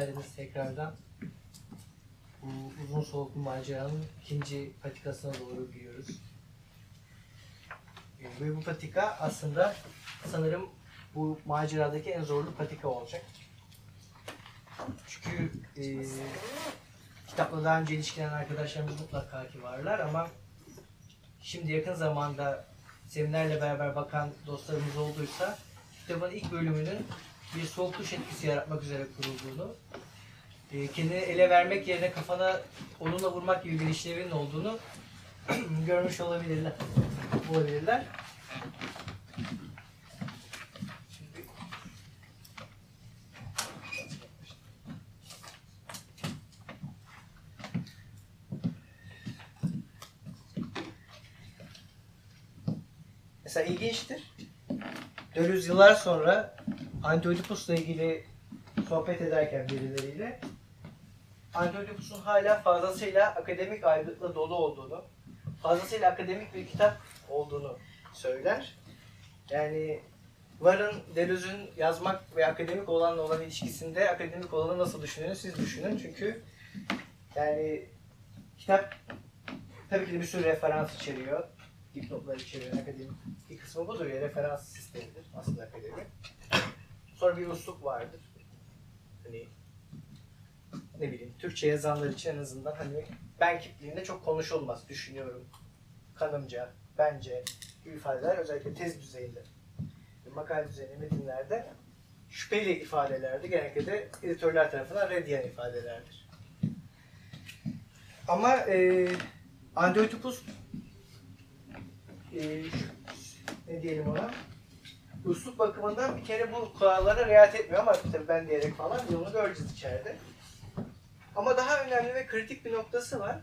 geldiniz tekrardan. Bu uzun soluklu maceranın ikinci patikasına doğru gidiyoruz. Ee, Ve bu patika aslında sanırım bu maceradaki en zorlu patika olacak. Çünkü e, kitapla daha önce ilişkilenen arkadaşlarımız mutlaka ki varlar ama şimdi yakın zamanda seminerle beraber bakan dostlarımız olduysa kitabın ilk bölümünün bir soğuk etkisi yaratmak üzere kurulduğunu, kendini ele vermek yerine kafana onunla vurmak gibi bir işlevinin olduğunu görmüş olabilirler. olabilirler. Mesela ilginçtir. 400 yıllar sonra Antiochus'la ilgili sohbet ederken birileriyle Antiochus'un hala fazlasıyla akademik aygıtla dolu olduğunu, fazlasıyla akademik bir kitap olduğunu söyler. Yani Varın, Deleuze'ün yazmak ve akademik olanla olan ilişkisinde akademik olanı nasıl düşündüğünü siz düşünün. Çünkü yani kitap tabii ki de bir sürü referans içeriyor. Dipnotlar içeriyor akademik bir kısmı budur ya referans sistemidir aslında akademi. Sonra bir usluk vardır. Hani ne bileyim Türkçe yazanlar için en azından hani ben kipliğinde çok konuşulmaz düşünüyorum. Kanımca, bence ifadeler özellikle tez düzeyinde makale düzeyinde metinlerde şüpheli ifadelerdi. Genellikle de editörler tarafından reddiyen ifadelerdir. Ama e, Antiochus e, ne diyelim ona üslup bakımından bir kere bu kurallara riayet etmiyor ama tabii ben diyerek falan yolunu göreceğiz içeride. Ama daha önemli ve kritik bir noktası var.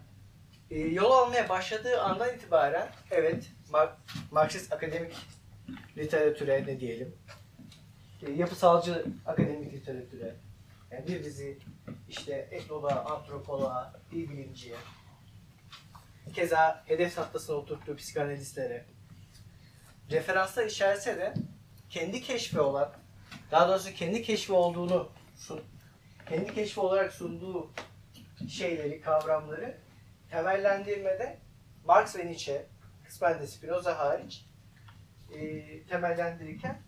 E, yol almaya başladığı andan itibaren evet Mar- Marksist akademik literatüre ne diyelim e, yapısalcı akademik literatüre yani bir dizi işte etnoloğa, antropoloğa, dil bilimciye keza hedef tahtasına oturttuğu psikanalistlere referanslar içerse de kendi keşfi olan daha doğrusu kendi keşfi olduğunu kendi keşfi olarak sunduğu şeyleri, kavramları temellendirmede Marx ve Nietzsche, kısmen de Spinoza hariç e, temellendirirken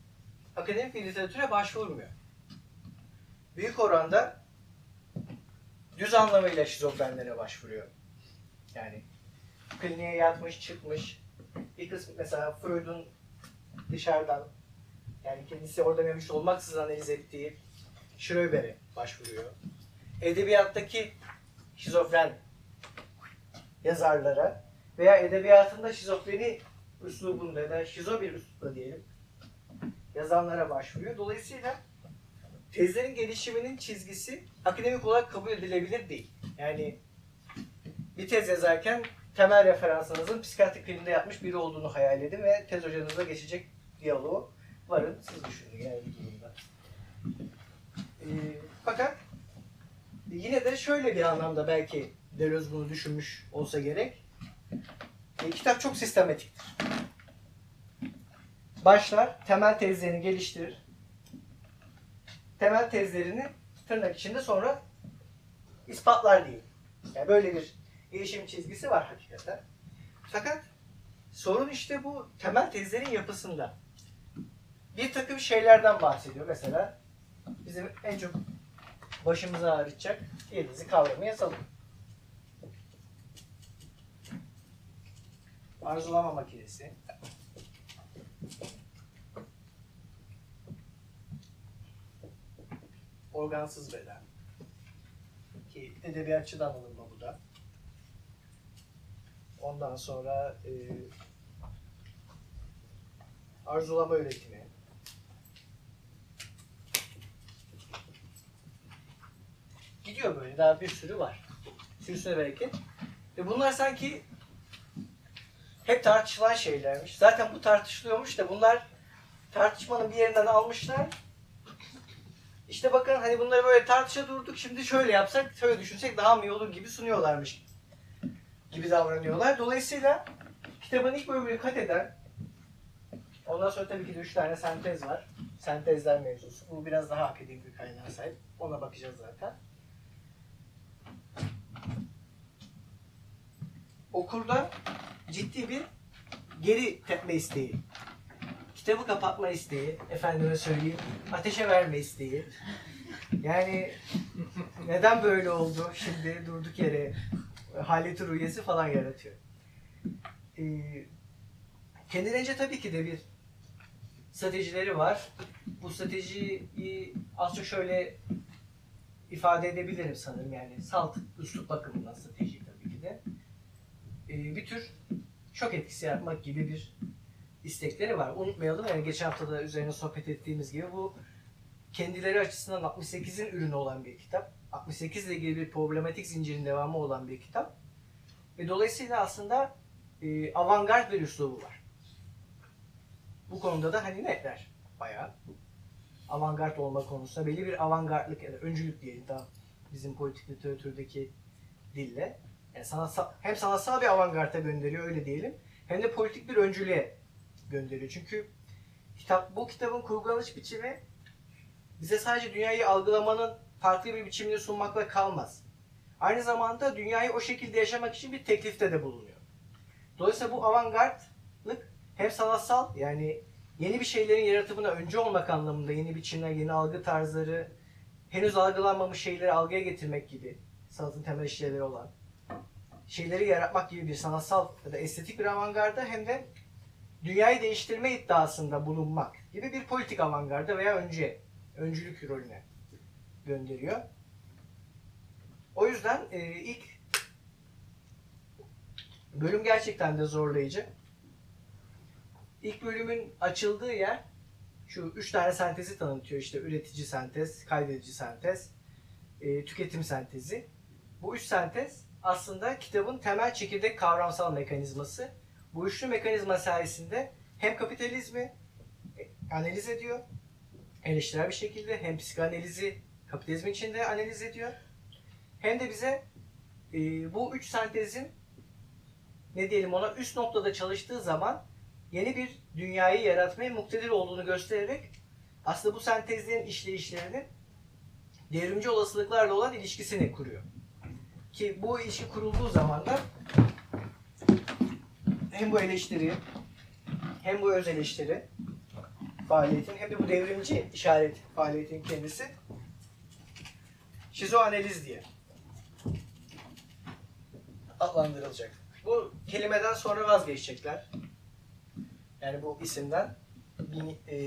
akademik bir literatüre başvurmuyor. Büyük oranda düz anlamıyla şizofrenlere başvuruyor. Yani kliniğe yatmış, çıkmış. Bir kısmı mesela Freud'un dışarıdan yani kendisi orada mevcut olmaksızın analiz ettiği Schroeder'e başvuruyor. Edebiyattaki şizofren yazarlara veya edebiyatında şizofreni üslubunda ya da şizo bir üslupla diyelim yazanlara başvuruyor. Dolayısıyla tezlerin gelişiminin çizgisi akademik olarak kabul edilebilir değil. Yani bir tez yazarken temel referansınızın psikiyatrik kliniğinde yapmış biri olduğunu hayal edin ve tez hocanızla geçecek diyaloğu varın siz düşünün yani Ee, fakat yine de şöyle bir anlamda belki Deleuze bunu düşünmüş olsa gerek. E, kitap çok sistematiktir. Başlar, temel tezlerini geliştirir. Temel tezlerini tırnak içinde sonra ispatlar diyeyim. Yani böyle bir gelişim çizgisi var hakikaten. Fakat sorun işte bu temel tezlerin yapısında. Bir takım şeylerden bahsediyor. Mesela bizim en çok başımızı ağrıtacak yıldızı kavramı yazalım. Arzulama makinesi. Organsız beden. Ki edebiyatçıdan alınma bu da. Ondan sonra e, arzulama üretimi. Gidiyor böyle daha bir sürü var. Sürüsüne bereket. Ve bunlar sanki hep tartışılan şeylermiş. Zaten bu tartışılıyormuş da bunlar tartışmanın bir yerinden almışlar. İşte bakın hani bunları böyle tartışa durduk. Şimdi şöyle yapsak, şöyle düşünsek daha mı iyi olur gibi sunuyorlarmış. Gibi davranıyorlar. Dolayısıyla kitabın ilk bölümünü kat eden ondan sonra tabii ki de üç tane sentez var. sentezler mevzusu. Bu biraz daha akademik bir kaynağa sahip. Ona bakacağız zaten. Okurda ciddi bir geri tepme isteği. Kitabı kapatma isteği, efendime söyleyeyim, ateşe verme isteği. Yani neden böyle oldu şimdi durduk yere haleti rüyesi falan yaratıyor. Ee, kendilerince tabii ki de bir stratejileri var. Bu stratejiyi az çok şöyle ifade edebilirim sanırım yani salt üslup bakımından strateji. Ee, bir tür şok etkisi yaratmak gibi bir istekleri var. Unutmayalım yani geçen hafta da üzerine sohbet ettiğimiz gibi bu kendileri açısından 68'in ürünü olan bir kitap. 68 ile ilgili bir problematik zincirin devamı olan bir kitap. Ve dolayısıyla aslında e, avantgard bir üslubu var. Bu konuda da hani netler bayağı. Avantgard olma konusunda belli bir avantgardlık ya da öncülük diyelim daha bizim politik literatürdeki dille. Yani sanatsal, hem sanatsal bir avantgarda gönderiyor öyle diyelim. Hem de politik bir öncülüğe gönderiyor. Çünkü kitap bu kitabın kurgulanış biçimi bize sadece dünyayı algılamanın farklı bir biçimini sunmakla kalmaz. Aynı zamanda dünyayı o şekilde yaşamak için bir teklifte de bulunuyor. Dolayısıyla bu avantgardlık hem sanatsal yani yeni bir şeylerin yaratımına öncü olmak anlamında yeni biçimler, yeni algı tarzları, henüz algılanmamış şeyleri algıya getirmek gibi sanatın temel işlevleri olan şeyleri yaratmak gibi bir sanatsal ya da estetik bir avantgarda hem de dünyayı değiştirme iddiasında bulunmak gibi bir politik avantgarda veya önce öncülük rolüne gönderiyor. O yüzden e, ilk bölüm gerçekten de zorlayıcı. İlk bölümün açıldığı yer şu üç tane sentezi tanıtıyor işte üretici sentez, kaydedici sentez, e, tüketim sentezi. Bu üç sentez aslında kitabın temel çekirdek kavramsal mekanizması. Bu üçlü mekanizma sayesinde hem kapitalizmi analiz ediyor, eleştirel bir şekilde hem psikanalizi kapitalizmin içinde analiz ediyor. Hem de bize e, bu üç sentezin ne diyelim ona üst noktada çalıştığı zaman yeni bir dünyayı yaratmaya muktedir olduğunu göstererek aslında bu sentezlerin işleyişlerinin devrimci olasılıklarla olan ilişkisini kuruyor. Ki bu ilişki kurulduğu zaman da hem bu eleştiri hem bu öz eleştiri faaliyetin hem de bu devrimci işaret faaliyetin kendisi şizoanaliz diye adlandırılacak. Bu kelimeden sonra vazgeçecekler. Yani bu isimden bin, e,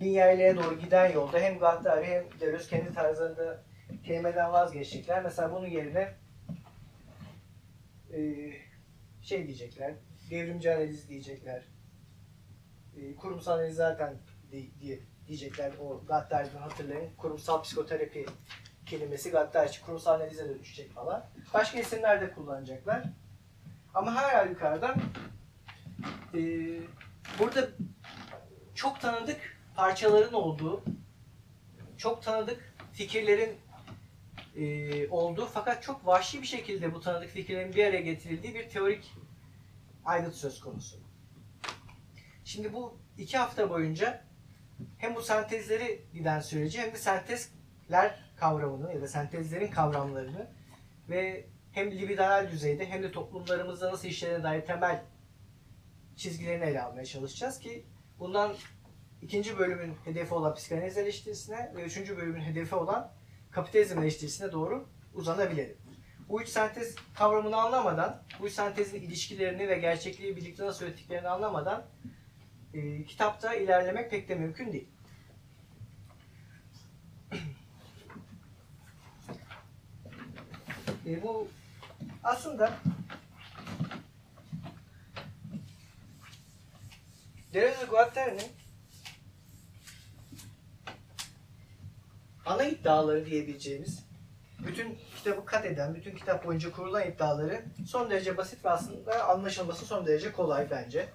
bin yerliğe doğru giden yolda hem Gattari hem Deleuze kendi tarzlarında kelimeden vazgeçecekler. Mesela bunun yerine e, şey diyecekler, devrimci analiz diyecekler, e, kurumsal analiz zaten di- diye diyecekler. O Gattari'den hatırlayın. Kurumsal psikoterapi kelimesi için kurumsal analize dönüşecek falan. Başka isimler de kullanacaklar. Ama her halükarda e, burada çok tanıdık parçaların olduğu, çok tanıdık fikirlerin e, olduğu fakat çok vahşi bir şekilde bu tanıdık fikirlerin bir araya getirildiği bir teorik aygıt söz konusu. Şimdi bu iki hafta boyunca hem bu sentezleri giden süreci hem de sentezler kavramını ya da sentezlerin kavramlarını ve hem libidinal düzeyde hem de toplumlarımızda nasıl işlerine dair temel çizgilerini ele almaya çalışacağız ki bundan ikinci bölümün hedefi olan psikanaliz eleştirisine ve üçüncü bölümün hedefi olan kapitalizm eleştirisine doğru uzanabilelim. Bu üç sentez kavramını anlamadan, bu üç sentezin ilişkilerini ve gerçekliği birlikte nasıl ürettiklerini anlamadan e, kitapta ilerlemek pek de mümkün değil. E, bu aslında Deleuze Guattari'nin ana iddiaları diyebileceğimiz bütün kitabı kat eden, bütün kitap boyunca kurulan iddiaları son derece basit ve aslında anlaşılması son derece kolay bence.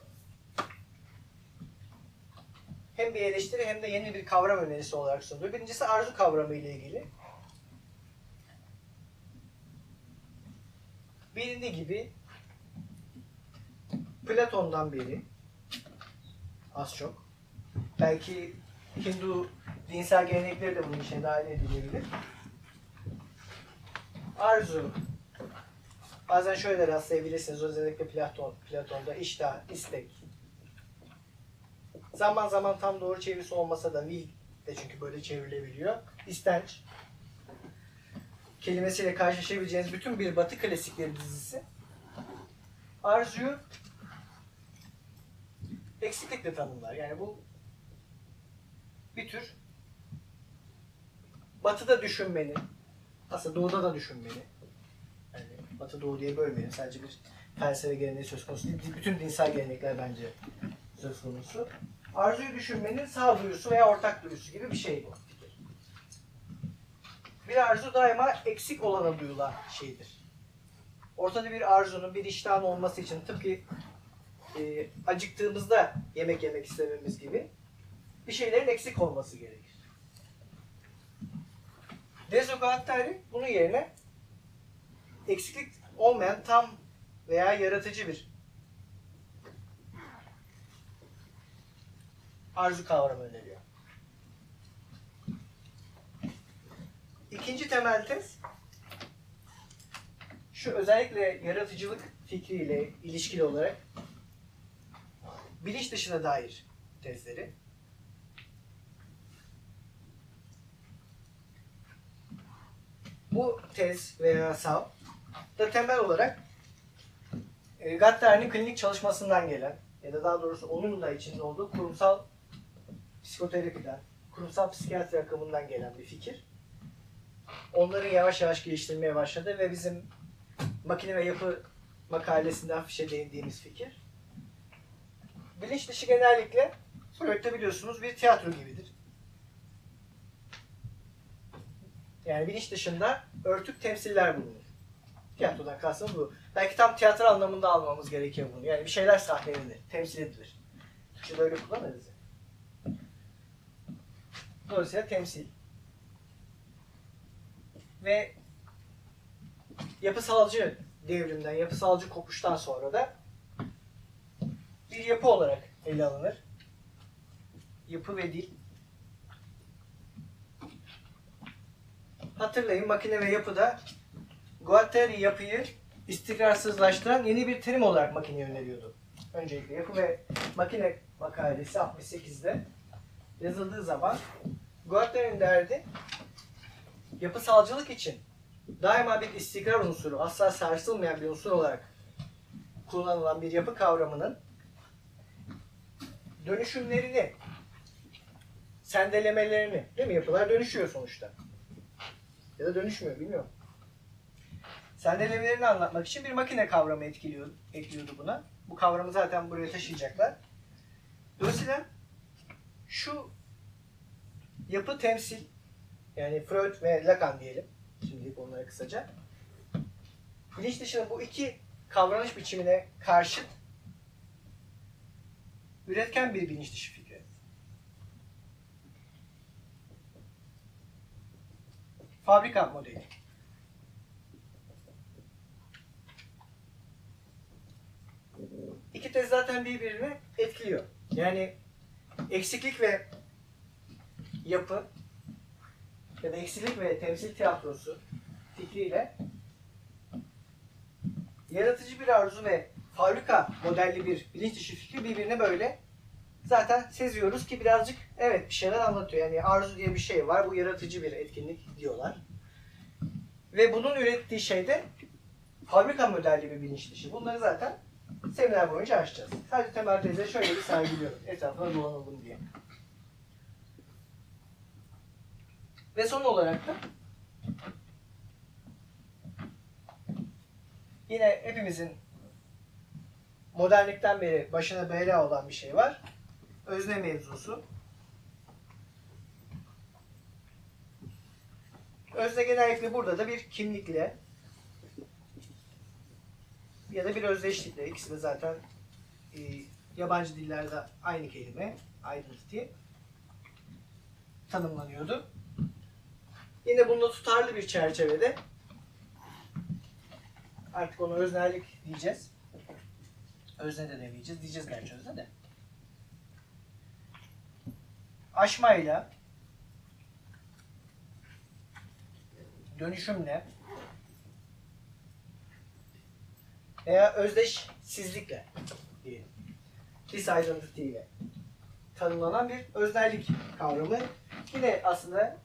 Hem bir eleştiri hem de yeni bir kavram önerisi olarak sunuluyor. Birincisi arzu kavramı ile ilgili. Bilindiği gibi Platon'dan beri az çok belki Hindu dinsel gelenekleri de bunun içine dahil edilebilir. Arzu. Bazen şöyle rastlayabilirsiniz. Özellikle Platon, Platon'da iştah, istek. Zaman zaman tam doğru çevirisi olmasa da will de çünkü böyle çevrilebiliyor. İstenç. Kelimesiyle karşılaşabileceğiniz bütün bir Batı klasikleri dizisi. Arzuyu eksiklikle tanımlar. Yani bu bir tür batıda düşünmenin, aslında doğuda da düşünmenin, yani batı doğu diye bölmeyelim. Sadece bir felsefe geleneği söz konusu değil. Bütün dinsel gelenekler bence söz konusu. Arzuyu düşünmenin sağduyusu veya ortak duyusu gibi bir şey bu. Bir arzu daima eksik olana duyulan şeydir. Ortada bir arzunun, bir iştahın olması için tıpkı e, acıktığımızda yemek yemek istememiz gibi bir şeylerin eksik olması gerekir. Dezogattari bunun yerine eksiklik olmayan tam veya yaratıcı bir arzu kavramı öneriyor. İkinci temel tez şu özellikle yaratıcılık fikriyle ilişkili olarak bilinç dışına dair tezleri. Bu tez veya sav da temel olarak e, Gattari'nin klinik çalışmasından gelen ya da daha doğrusu onun da içinde olduğu kurumsal psikoterapiden, kurumsal psikiyatri akımından gelen bir fikir. Onları yavaş yavaş geliştirmeye başladı ve bizim makine ve yapı makalesinde hafifçe değindiğimiz fikir. Bilinç dışı genellikle Freud'da biliyorsunuz bir tiyatro gibidir. Yani bilinç dışında örtük temsiller bulunur. Tiyatrodan kastım bu. Belki tam tiyatro anlamında almamız gerekiyor bunu. Yani bir şeyler sahnelenir, temsil edilir. Türkçe'de öyle kullanırız. Dolayısıyla temsil. Ve yapısalcı devrimden, yapısalcı kopuştan sonra da bir yapı olarak ele alınır. Yapı ve dil. Hatırlayın makine ve yapıda Guattari yapıyı istikrarsızlaştıran yeni bir terim olarak makineye öneriyordu. Öncelikle yapı ve makine makalesi 68'de yazıldığı zaman Guattari'nin derdi yapısalcılık için daima bir istikrar unsuru, asla sarsılmayan bir unsur olarak kullanılan bir yapı kavramının dönüşümlerini, sendelemelerini, değil mi? Yapılar dönüşüyor sonuçta. Ya da dönüşmüyor, bilmiyorum. Sendelemelerini anlatmak için bir makine kavramı etkiliyor, ekliyordu buna. Bu kavramı zaten buraya taşıyacaklar. Dolayısıyla şu yapı temsil, yani Freud ve Lacan diyelim, şimdilik onlara kısaca. Bilinç dışında bu iki kavranış biçimine karşıt üretken bir bilinç dışı fikri. Fabrika modeli. İki tez zaten birbirini etkiliyor. Yani eksiklik ve yapı ya da eksiklik ve temsil tiyatrosu fikriyle yaratıcı bir arzu ve fabrika modelli bir bilinç dışı fikri birbirine böyle zaten seziyoruz ki birazcık evet bir şeyler anlatıyor. Yani arzu diye bir şey var. Bu yaratıcı bir etkinlik diyorlar. Ve bunun ürettiği şey de fabrika modelli bir bilinç dışı. Bunları zaten seminer boyunca açacağız. Sadece temel tezleri şöyle bir sergiliyorum. Etrafına dolanalım diye. Ve son olarak da yine hepimizin modernlikten beri başına bela olan bir şey var. Özne mevzusu. Özne genellikle burada da bir kimlikle ya da bir özdeşlikle ikisi de zaten e, yabancı dillerde aynı kelime identity tanımlanıyordu. Yine bunda tutarlı bir çerçevede artık ona öznellik diyeceğiz. Özne de demeyeceğiz. Diyeceğiz gerçi özne de. Aşmayla dönüşümle veya özdeşsizlikle diyelim. Dis identity ile tanımlanan bir öznellik kavramı. Yine aslında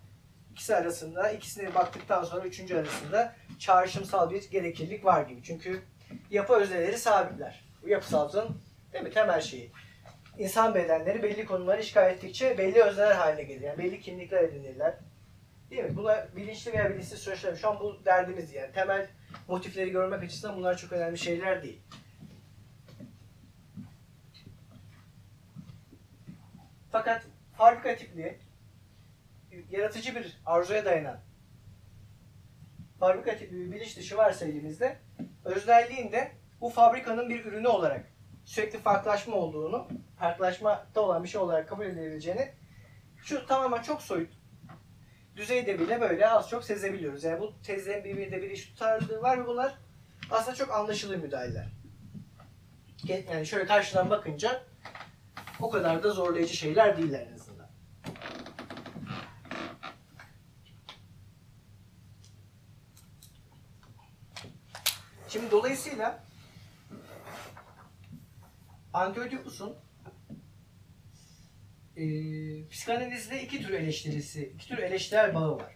ikisi arasında, ikisine baktıktan sonra üçüncü arasında çağrışımsal bir gereklilik var gibi. Çünkü yapı özneleri sabitler. Bu yapısalcının değil mi, temel şeyi. İnsan bedenleri belli konuları işgal ettikçe belli özneler haline gelir. Yani belli kimlikler edinirler. Değil mi? Buna bilinçli veya bilinçsiz süreçler. Şu an bu derdimiz yani. Temel motifleri görmek açısından bunlar çok önemli şeyler değil. Fakat fabrika tipli, yaratıcı bir arzuya dayanan fabrika tipi bir bilinç dışı varsa elimizde, öznelliğin bu fabrikanın bir ürünü olarak sürekli farklılaşma olduğunu, farklılaşmakta olan bir şey olarak kabul edilebileceğini şu tamamen çok soyut düzeyde bile böyle az çok sezebiliyoruz. Yani bu tezlerin birbirinde bir iş tutarlığı var ve bunlar aslında çok anlaşılır müdahaleler. Yani şöyle karşıdan bakınca o kadar da zorlayıcı şeyler değiller en azından. Şimdi dolayısıyla Antiochus'un e, psikanalizde iki tür eleştirisi, iki tür eleştirel bağı var.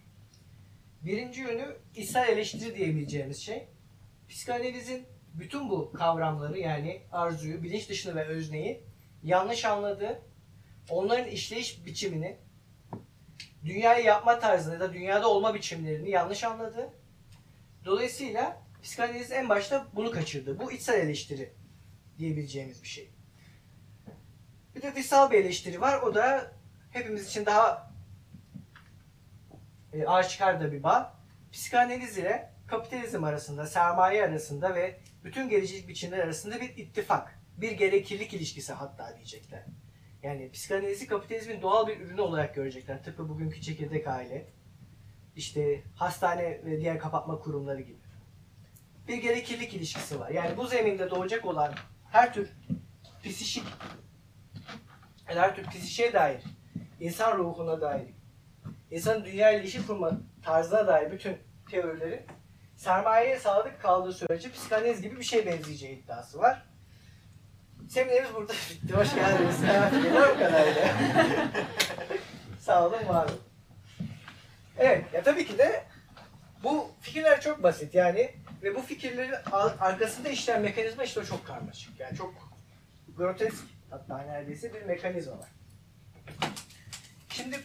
Birinci yönü içsel eleştiri diyebileceğimiz şey. Psikanalizin bütün bu kavramları yani arzuyu, bilinç dışını ve özneyi yanlış anladığı, onların işleyiş biçimini, dünyayı yapma tarzını ya da dünyada olma biçimlerini yanlış anladı. Dolayısıyla psikanaliz en başta bunu kaçırdı. Bu içsel eleştiri diyebileceğimiz bir şey. Bir de dışsal bir eleştiri var. O da hepimiz için daha e, aşikar da bir bağ. Psikanaliz ile kapitalizm arasında, sermaye arasında ve bütün geleceğilik biçimler arasında bir ittifak, bir gereklilik ilişkisi hatta diyecekler. Yani psikanalizi kapitalizmin doğal bir ürünü olarak görecekler. Tıpkı bugünkü çekirdek aile, işte hastane ve diğer kapatma kurumları gibi. Bir gereklilik ilişkisi var. Yani bu zeminde doğacak olan her tür psişik her tür psişe dair, insan ruhuna dair, insan dünya ilişki kurma tarzına dair bütün teorileri sermayeye sadık kaldığı sürece psikanaliz gibi bir şey benzeyeceği iddiası var. Seminerimiz burada bitti. Hoş geldiniz. O kadarıyla. Sağ olun, var olun. Evet, ya tabii ki de bu fikirler çok basit yani ve bu fikirlerin ar- arkasında işleyen mekanizma işte çok karmaşık. Yani çok grotesk hatta neredeyse bir mekanizma var. Şimdi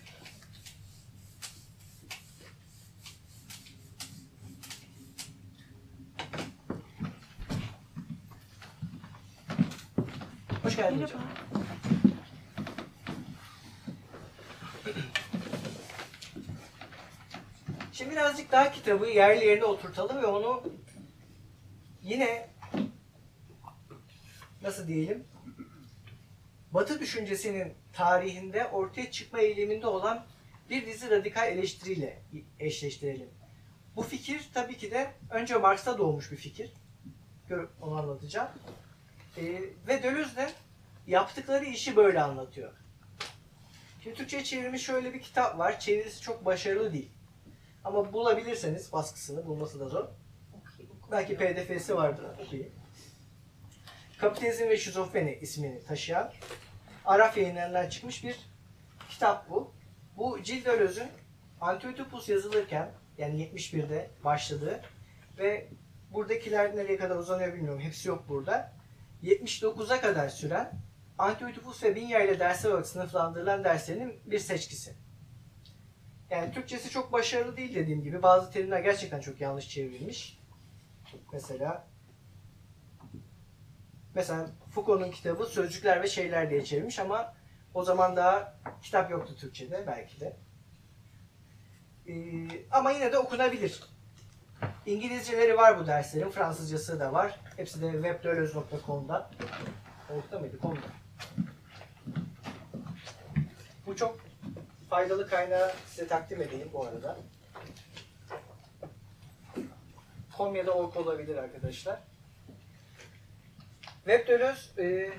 Hoş geldin hocam. Şimdi daha kitabı yerli yerine oturtalım ve onu yine nasıl diyelim Batı düşüncesinin tarihinde ortaya çıkma eğiliminde olan bir dizi radikal eleştiriyle eşleştirelim. Bu fikir tabii ki de önce Marx'ta doğmuş bir fikir. Onu anlatacağım. Ee, ve Deleuze de yaptıkları işi böyle anlatıyor. Şimdi Türkçe'ye çevrilmiş şöyle bir kitap var. Çevirisi çok başarılı değil. Ama bulabilirseniz baskısını bulması da zor. Belki pdf'si vardır. Okuyun. Kapitalizm ve Şizofreni ismini taşıyan Araf yayınlarından çıkmış bir kitap bu. Bu Gilles Deleuze'ün Antiochus yazılırken yani 71'de başladığı ve buradakiler nereye kadar uzanıyor bilmiyorum. Hepsi yok burada. 79'a kadar süren Antiochus ve Binya ile dersler olarak sınıflandırılan derslerinin bir seçkisi. Yani Türkçesi çok başarılı değil dediğim gibi. Bazı terimler gerçekten çok yanlış çevrilmiş. Mesela Mesela Foucault'un kitabı Sözcükler ve Şeyler diye çevirmiş ama o zaman daha kitap yoktu Türkçe'de belki de. Ee, ama yine de okunabilir. İngilizceleri var bu derslerin, Fransızcası da var. Hepsi de webdelöz.com'da. Orta mıydı? Com'da. Bu çok faydalı kaynağı size takdim edeyim bu arada. Com ya da org olabilir arkadaşlar. Web Deleuze, e,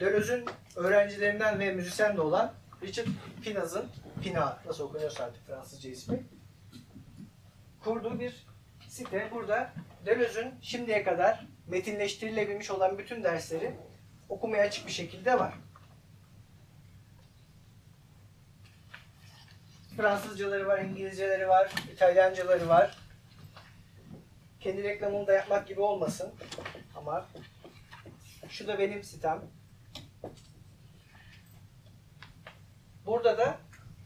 Deleuze'ün öğrencilerinden ve müzisyen de olan Richard Pinaz'ın, Pina nasıl okunuyorsa artık Fransızca ismi, kurduğu bir site. Burada Deleuze'ün şimdiye kadar metinleştirilebilmiş olan bütün dersleri okumaya açık bir şekilde var. Fransızcaları var, İngilizceleri var, İtalyancaları var. Kendi reklamını da yapmak gibi olmasın. Ama şu da benim sitem. Burada da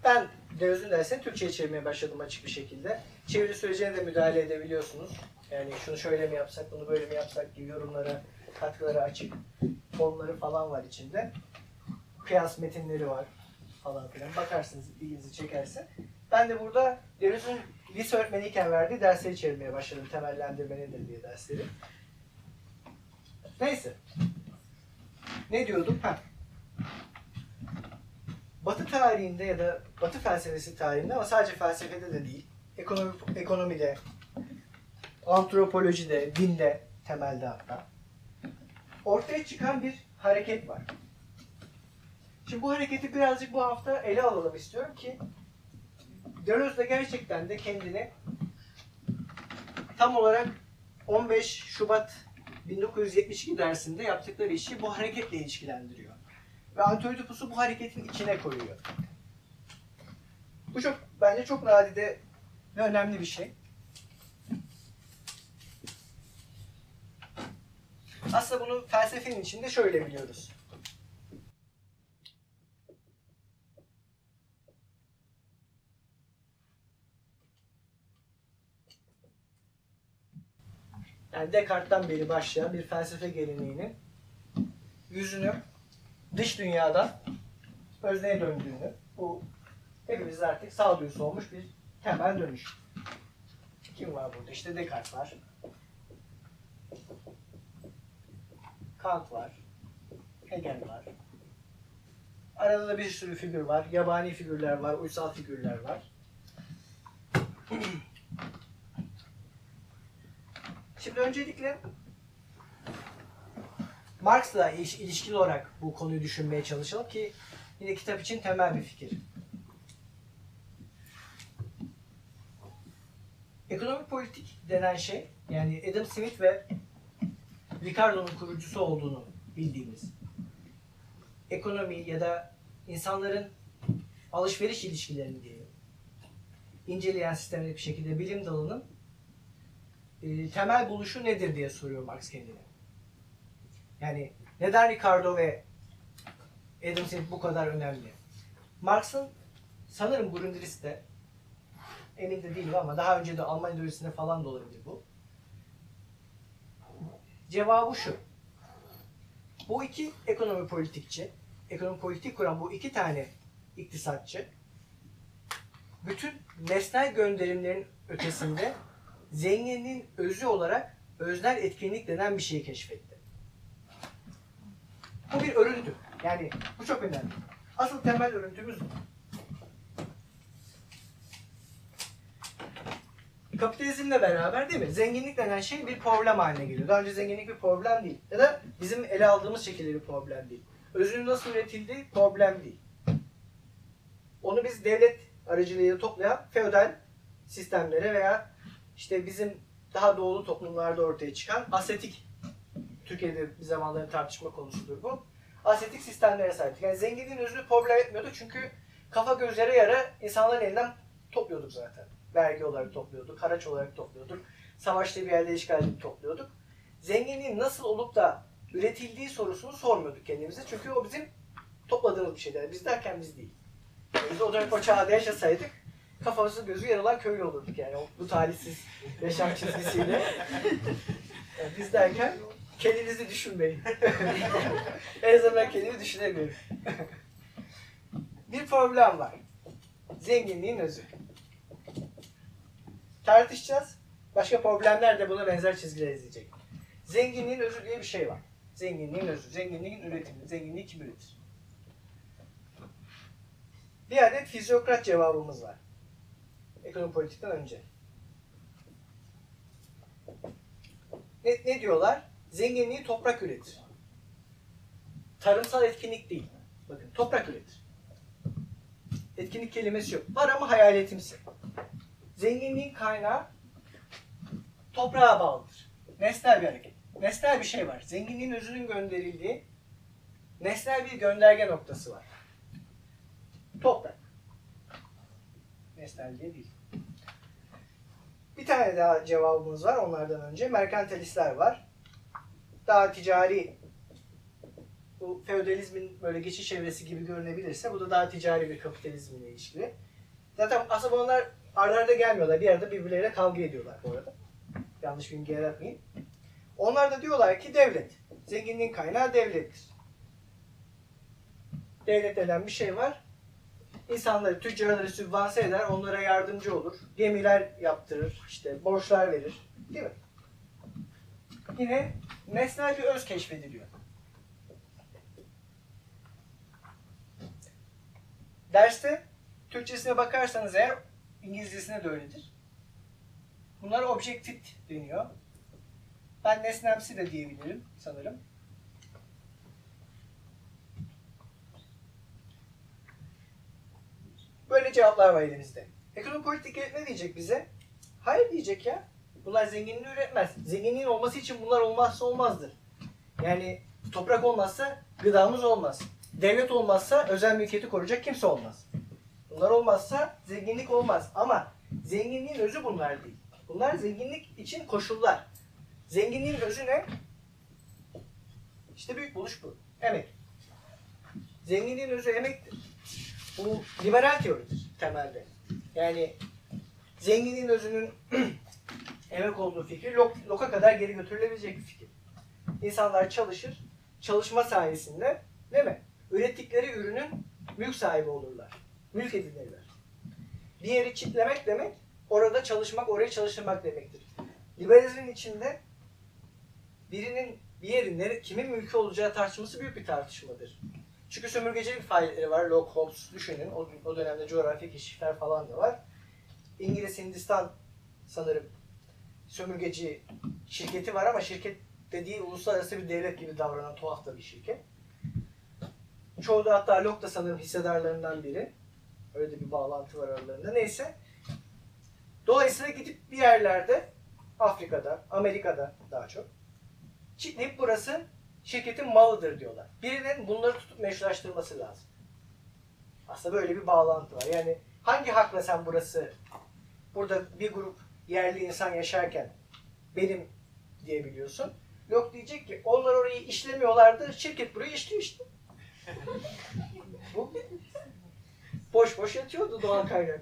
ben Deleuze'ün dersini Türkçe'ye çevirmeye başladım açık bir şekilde. Çeviri sürecine de müdahale edebiliyorsunuz. Yani şunu şöyle mi yapsak, bunu böyle mi yapsak gibi yorumlara, katkılara açık formları falan var içinde. Kıyas metinleri var falan filan. Bakarsınız ilginizi çekerse. Ben de burada Deleuze'ün lise öğretmeniyken verdiği dersleri çevirmeye başladım. Temellendirme nedir diye dersleri. Neyse. Ne diyordum? Ha. Batı tarihinde ya da Batı felsefesi tarihinde ama sadece felsefede de değil. Ekonomi, ekonomide, antropolojide, dinde temelde hatta. Ortaya çıkan bir hareket var. Şimdi bu hareketi birazcık bu hafta ele alalım istiyorum ki Deleuze de gerçekten de kendini tam olarak 15 Şubat 1972 dersinde yaptıkları işi bu hareketle ilişkilendiriyor. Ve Antioidipus'u bu hareketin içine koyuyor. Bu çok bence çok nadide ve önemli bir şey. Aslında bunu felsefenin içinde şöyle biliyoruz. Yani Descartes'ten beri başlayan bir felsefe geleneğinin yüzünü dış dünyadan özneye döndüğünü, bu hepimizde artık sağduyusu olmuş bir temel dönüş. Kim var burada? İşte Descartes var. Kant var. Hegel var. Arada da bir sürü figür var. Yabani figürler var, uysal figürler var. Şimdi öncelikle Marx'la iş- ilişkili olarak bu konuyu düşünmeye çalışalım ki yine kitap için temel bir fikir. Ekonomik politik denen şey yani Adam Smith ve Ricardo'nun kurucusu olduğunu bildiğimiz ekonomi ya da insanların alışveriş ilişkilerini diyelim inceleyen sistemli bir şekilde bilim dalının e, temel buluşu nedir diye soruyor Marx kendine. Yani neden Ricardo ve Adam Smith bu kadar önemli? Marx'ın sanırım Grundriss'te emin de değilim ama daha önce de Alman ideolojisinde falan da olabilir bu. Cevabı şu. Bu iki ekonomi politikçi, ekonomi politik kuran bu iki tane iktisatçı bütün nesnel gönderimlerin ötesinde zenginliğin özü olarak öznel etkinlik denen bir şeyi keşfetti. Bu bir örüntü. Yani bu çok önemli. Asıl temel örüntümüz bu. Kapitalizmle beraber değil mi? Zenginlik denen şey bir problem haline geliyor. Daha önce zenginlik bir problem değil. Ya da bizim ele aldığımız şekilde bir problem değil. Özünün nasıl üretildiği problem değil. Onu biz devlet aracılığıyla toplayan feodal sistemlere veya işte bizim daha doğulu toplumlarda ortaya çıkan asetik Türkiye'de bir zamanların tartışma konusudur bu. Asetik sistemlere sahiptik. Yani zenginliğin özünü problem etmiyorduk çünkü kafa gözlere yara insanların elinden topluyorduk zaten. Vergi olarak topluyorduk, haraç olarak topluyorduk, savaşta bir yerde işgal edip topluyorduk. Zenginliğin nasıl olup da üretildiği sorusunu sormuyorduk kendimize çünkü o bizim topladığımız bir şeyler. Biz derken biz değil. Biz o dönem o çağda yaşasaydık kafamızın gözü yarılan köylü olurduk yani bu talihsiz yaşam çizgisiyle. Yani biz derken kendinizi düşünmeyin. en azından ben kendimi düşünemiyorum. bir problem var. Zenginliğin özü. Tartışacağız. Başka problemler de buna benzer çizgiler izleyecek. Zenginliğin özü diye bir şey var. Zenginliğin özü. Zenginliğin üretimi. Zenginliği kim üretir? Bir adet fizyokrat cevabımız var. Ekonomi politikten önce. Ne, ne diyorlar? Zenginliği toprak üretir. Tarımsal etkinlik değil. Bakın toprak üretir. etkinlik kelimesi yok. Var ama hayaletimsi. Zenginliğin kaynağı toprağa bağlıdır. Nesnel bir hareket. Nesnel bir şey var. Zenginliğin özünün gönderildiği nesnel bir gönderge noktası var. Toprak. Nesnel diye değil. Bir tane daha cevabımız var onlardan önce. Merkantilistler var. Daha ticari bu feodalizmin böyle geçiş evresi gibi görünebilirse bu da daha ticari bir kapitalizmle ilişkili. Zaten aslında bunlar aralarda gelmiyorlar. Bir arada birbirleriyle kavga ediyorlar bu arada. Yanlış bilgi yaratmayın. Onlar da diyorlar ki devlet. Zenginliğin kaynağı devlettir. Devlet denen bir şey var. İnsanları, tüccarları sübvanse eder, onlara yardımcı olur. Gemiler yaptırır, işte borçlar verir. Değil mi? Yine nesnel bir öz keşfediliyor. Derste Türkçesine bakarsanız eğer İngilizcesine de öyledir. Bunlar objektif deniyor. Ben nesnemsi de diyebilirim sanırım. Böyle cevaplar var elimizde. Ekonomi politik ne diyecek bize? Hayır diyecek ya. Bunlar zenginliği üretmez. Zenginliğin olması için bunlar olmazsa olmazdır. Yani toprak olmazsa gıdamız olmaz. Devlet olmazsa özel mülkiyeti koruyacak kimse olmaz. Bunlar olmazsa zenginlik olmaz. Ama zenginliğin özü bunlar değil. Bunlar zenginlik için koşullar. Zenginliğin özü ne? İşte büyük buluş bu. Emek. Zenginliğin özü emektir. Bu liberal teoridir temelde. Yani zenginliğin özünün emek olduğu fikri lok, loka kadar geri götürülebilecek bir fikir. İnsanlar çalışır, çalışma sayesinde değil mi? Ürettikleri ürünün mülk sahibi olurlar. Mülk edinirler. Bir yeri çitlemek demek, orada çalışmak, orayı çalıştırmak demektir. Liberalizmin içinde birinin bir yerin kimin mülkü olacağı tartışması büyük bir tartışmadır. Çünkü sömürgecilik faaliyetleri var. Locke, Hobbes düşünün. O, o dönemde coğrafi keşifler falan da var. İngiliz Hindistan sanırım sömürgeci şirketi var ama şirket dediği uluslararası bir devlet gibi davranan tuhaf da bir şirket. Çoğu da hatta Locke da sanırım hissedarlarından biri. Öyle de bir bağlantı var aralarında. Neyse. Dolayısıyla gidip bir yerlerde Afrika'da, Amerika'da daha çok çitleyip burası şirketin malıdır diyorlar. Birinin bunları tutup meşrulaştırması lazım. Aslında böyle bir bağlantı var. Yani hangi hakla sen burası burada bir grup yerli insan yaşarken benim diyebiliyorsun. Yok diyecek ki onlar orayı işlemiyorlardı, şirket burayı işliyor işte. Bu boş boş yatıyordu doğal kaynak.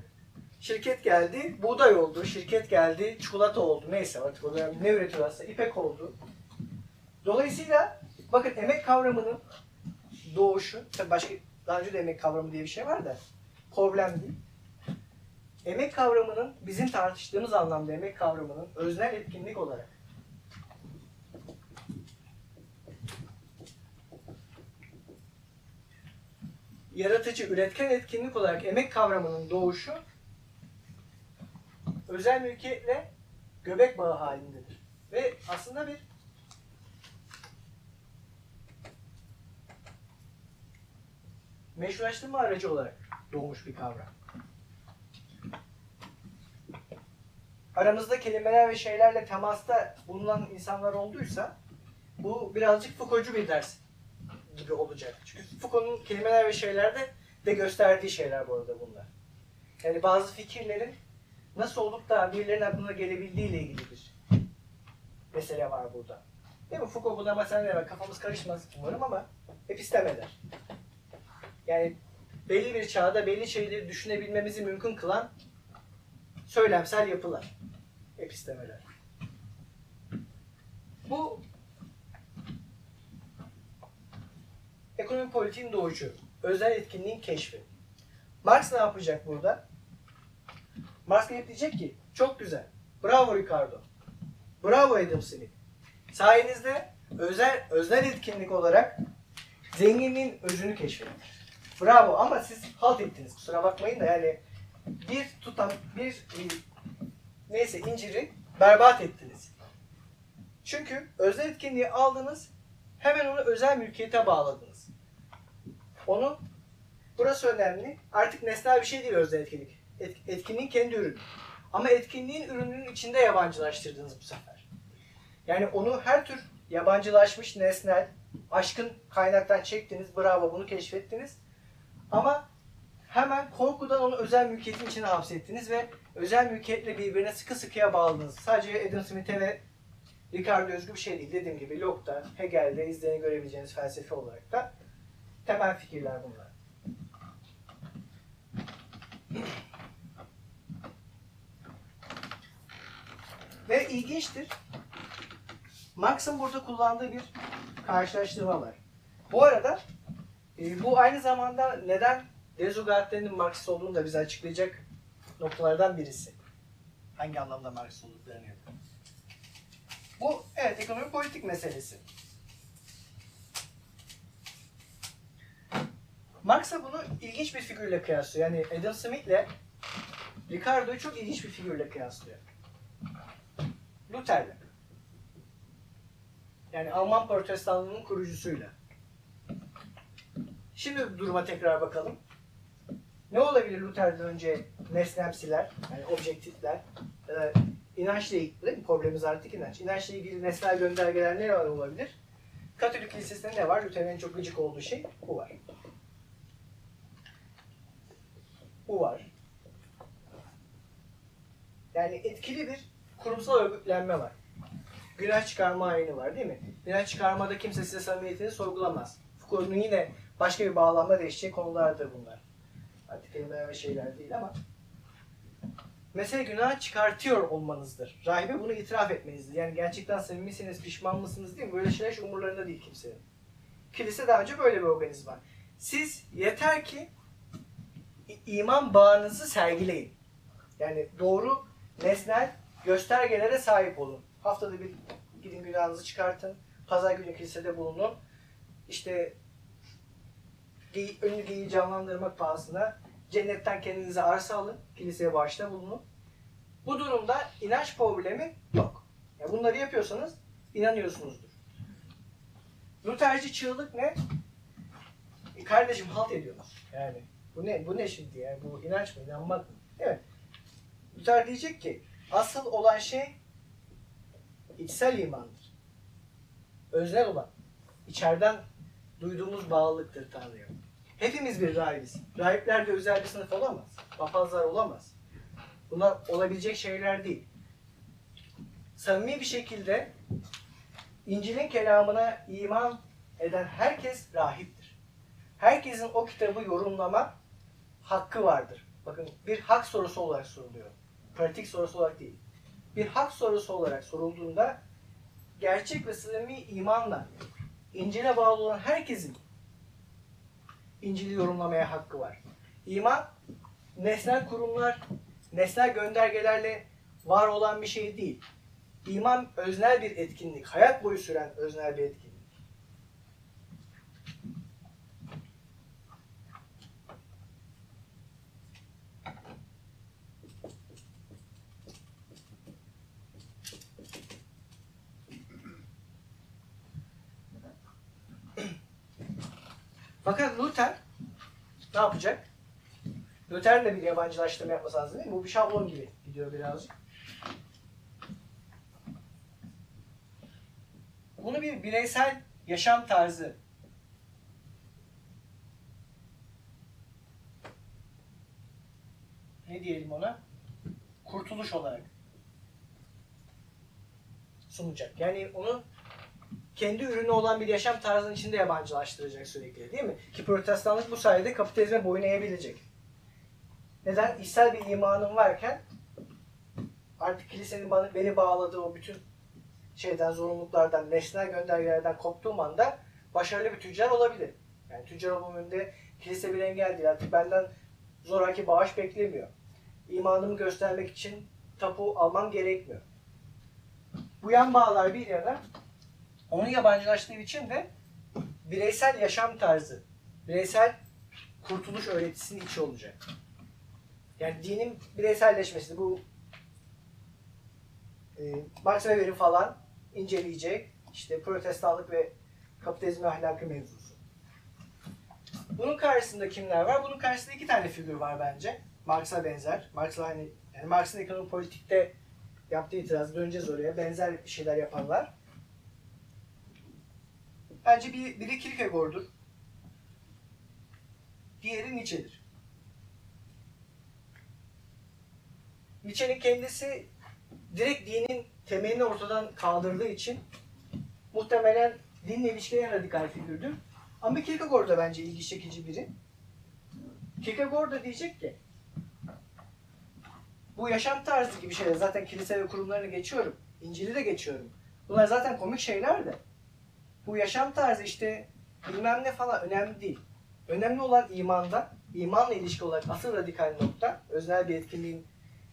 Şirket geldi, buğday oldu, şirket geldi, çikolata oldu. Neyse artık o dönem ne üretiyorlarsa ipek oldu. Dolayısıyla bakın emek kavramının doğuşu, tabii başka daha önce de emek kavramı diye bir şey var da problem değil. Emek kavramının bizim tartıştığımız anlamda emek kavramının öznel etkinlik olarak yaratıcı, üretken etkinlik olarak emek kavramının doğuşu özel mülkiyetle göbek bağı halindedir. Ve aslında bir meşrulaştırma aracı olarak doğmuş bir kavram. Aramızda kelimeler ve şeylerle temasta bulunan insanlar olduysa bu birazcık Foucault'cu bir ders gibi olacak. Çünkü Foucault'un kelimeler ve şeylerde de gösterdiği şeyler bu arada bunlar. Yani bazı fikirlerin nasıl olup da birilerinin aklına gelebildiği ile ilgili bir mesele var burada. Değil mi? Foucault buna mesela? Kafamız karışmaz umarım ama epistemeler. Yani belli bir çağda belli şeyleri düşünebilmemizi mümkün kılan söylemsel yapılar. Epistemeler. Bu ekonomi politiğin doğucu, özel etkinliğin keşfi. Marx ne yapacak burada? Marx gelip diyecek ki, çok güzel, bravo Ricardo, bravo Adam Smith. Sayenizde özel, özel etkinlik olarak zenginliğin özünü keşfettiniz. Bravo ama siz halt ettiniz kusura bakmayın da yani bir tutam, bir e, neyse inciri berbat ettiniz. Çünkü özel etkinliği aldınız, hemen onu özel mülkiyete bağladınız. Onu Burası önemli. Artık nesnel bir şey değil özne etkinlik. Et, etkinliğin kendi ürünü. Ama etkinliğin ürününün içinde yabancılaştırdınız bu sefer. Yani onu her tür yabancılaşmış nesnel, aşkın kaynaktan çektiniz. Bravo bunu keşfettiniz. Ama hemen korkudan onu özel mülkiyetin içine hapsettiniz ve özel mülkiyetle birbirine sıkı sıkıya bağladınız. Sadece Adam Smith'e ve Ricardo özgü bir şey değil. Dediğim gibi Locke'da, Hegel'de izlerini görebileceğiniz felsefe olarak da temel fikirler bunlar. Ve ilginçtir. Marx'ın burada kullandığı bir karşılaştırma var. Bu arada e, bu aynı zamanda neden Dezugatlerinin Marksist olduğunu da bize açıklayacak noktalardan birisi. Hangi anlamda Marksist olduklarını ya da. Bu evet ekonomi politik meselesi. Marx'a bunu ilginç bir figürle kıyaslıyor. Yani Adam Smith'le Ricardo'yu çok ilginç bir figürle kıyaslıyor. Luther'le. Yani Alman protestanlığının kurucusuyla. Şimdi duruma tekrar bakalım. Ne olabilir Luther'den önce nesnemsiler, yani objektifler, ya da inançla ilgili? Problemimiz artık inanç. İnançla ilgili nesnel göndergeler ne var olabilir? Katolik kilisesinde ne var? Luther'in çok gıcık olduğu şey bu var. Bu var. Yani etkili bir kurumsal örgütlenme var. Günah çıkarma ayini var değil mi? Günah çıkarmada kimse size samimiyetini sorgulamaz. Foucault'un yine başka bir bağlamda değişeceği konulardır bunlar. Artık kelimeler ve şeyler değil ama. Mesele günah çıkartıyor olmanızdır. Rahibe bunu itiraf etmenizdir. Yani gerçekten samimisiniz, pişman mısınız mi? Böyle şeyler hiç umurlarında değil kimsenin. Kilise daha önce böyle bir organizma. Siz yeter ki iman bağınızı sergileyin. Yani doğru nesnel göstergelere sahip olun. Haftada bir gidin günahınızı çıkartın. Pazar günü kilisede bulunun. İşte geyi, önünü geyiği canlandırmak pahasına cennetten kendinize arsa alın. Kiliseye bağışta bulunun. Bu durumda inanç problemi yok. Ya bunları yapıyorsanız inanıyorsunuzdur. Lutherci çığlık ne? E kardeşim halt ediyoruz. Yani bu ne? Bu ne şimdi yani? Bu inanç mı? İnanmak mı? Evet. Luther diyecek ki asıl olan şey içsel imandır. Öznel olan. içeriden duyduğumuz bağlılıktır Tanrı'ya. Hepimiz bir rahibiz. Rahipler de özel bir sınıf olamaz. Papazlar olamaz. Bunlar olabilecek şeyler değil. Samimi bir şekilde İncil'in kelamına iman eden herkes rahiptir. Herkesin o kitabı yorumlama hakkı vardır. Bakın bir hak sorusu olarak soruluyor. Pratik sorusu olarak değil. Bir hak sorusu olarak sorulduğunda gerçek ve samimi imanla İncil'e bağlı olan herkesin İncil'i yorumlamaya hakkı var. İman nesnel kurumlar, nesnel göndergelerle var olan bir şey değil. İman öznel bir etkinlik, hayat boyu süren öznel bir etkinlik. Fakat Luther ne yapacak? Luther'in de bir yabancılaştırma yapması lazım değil mi? Bu bir şablon gibi gidiyor birazcık. Bunu bir bireysel yaşam tarzı ne diyelim ona? Kurtuluş olarak sunacak. Yani onu kendi ürünü olan bir yaşam tarzının içinde yabancılaştıracak sürekli değil mi? Ki protestanlık bu sayede kapitalizme boyun eğebilecek. Neden? İçsel bir imanım varken artık kilisenin bana, beni bağladığı o bütün şeyden, zorunluluklardan, nesnel göndergelerden koptuğum anda başarılı bir tüccar olabilir. Yani tüccar olmam önünde kilise bir engel değil. Artık benden zoraki bağış beklemiyor. İmanımı göstermek için tapu almam gerekmiyor. Bu yan bağlar bir yana onu yabancılaştığı için de bireysel yaşam tarzı, bireysel kurtuluş öğretisinin içi olacak. Yani dinin bireyselleşmesi bu e, Max Weber'in falan inceleyecek işte protestanlık ve kapitalizm ahlakı mevzusu. Bunun karşısında kimler var? Bunun karşısında iki tane figür var bence. Marx'a benzer. Marx'la aynı, yani Marx'ın ekonomi politikte yaptığı itiraz döneceğiz oraya. Benzer şeyler yapanlar. Bence bir, biri Kierkegaard'dur. Diğeri Nietzsche'dir. Nietzsche'nin kendisi direkt dinin temelini ortadan kaldırdığı için muhtemelen dinle ilişkili en radikal figürdür. Ama Kierkegaard da bence ilgi çekici biri. Kierkegaard da diyecek ki bu yaşam tarzı gibi şeyler zaten kilise ve kurumlarını geçiyorum. İncil'i de geçiyorum. Bunlar zaten komik şeyler de. Bu yaşam tarzı işte bilmem ne falan önemli değil. Önemli olan imanda, imanla ilişki olarak asıl radikal nokta, öznel bir etkinliğin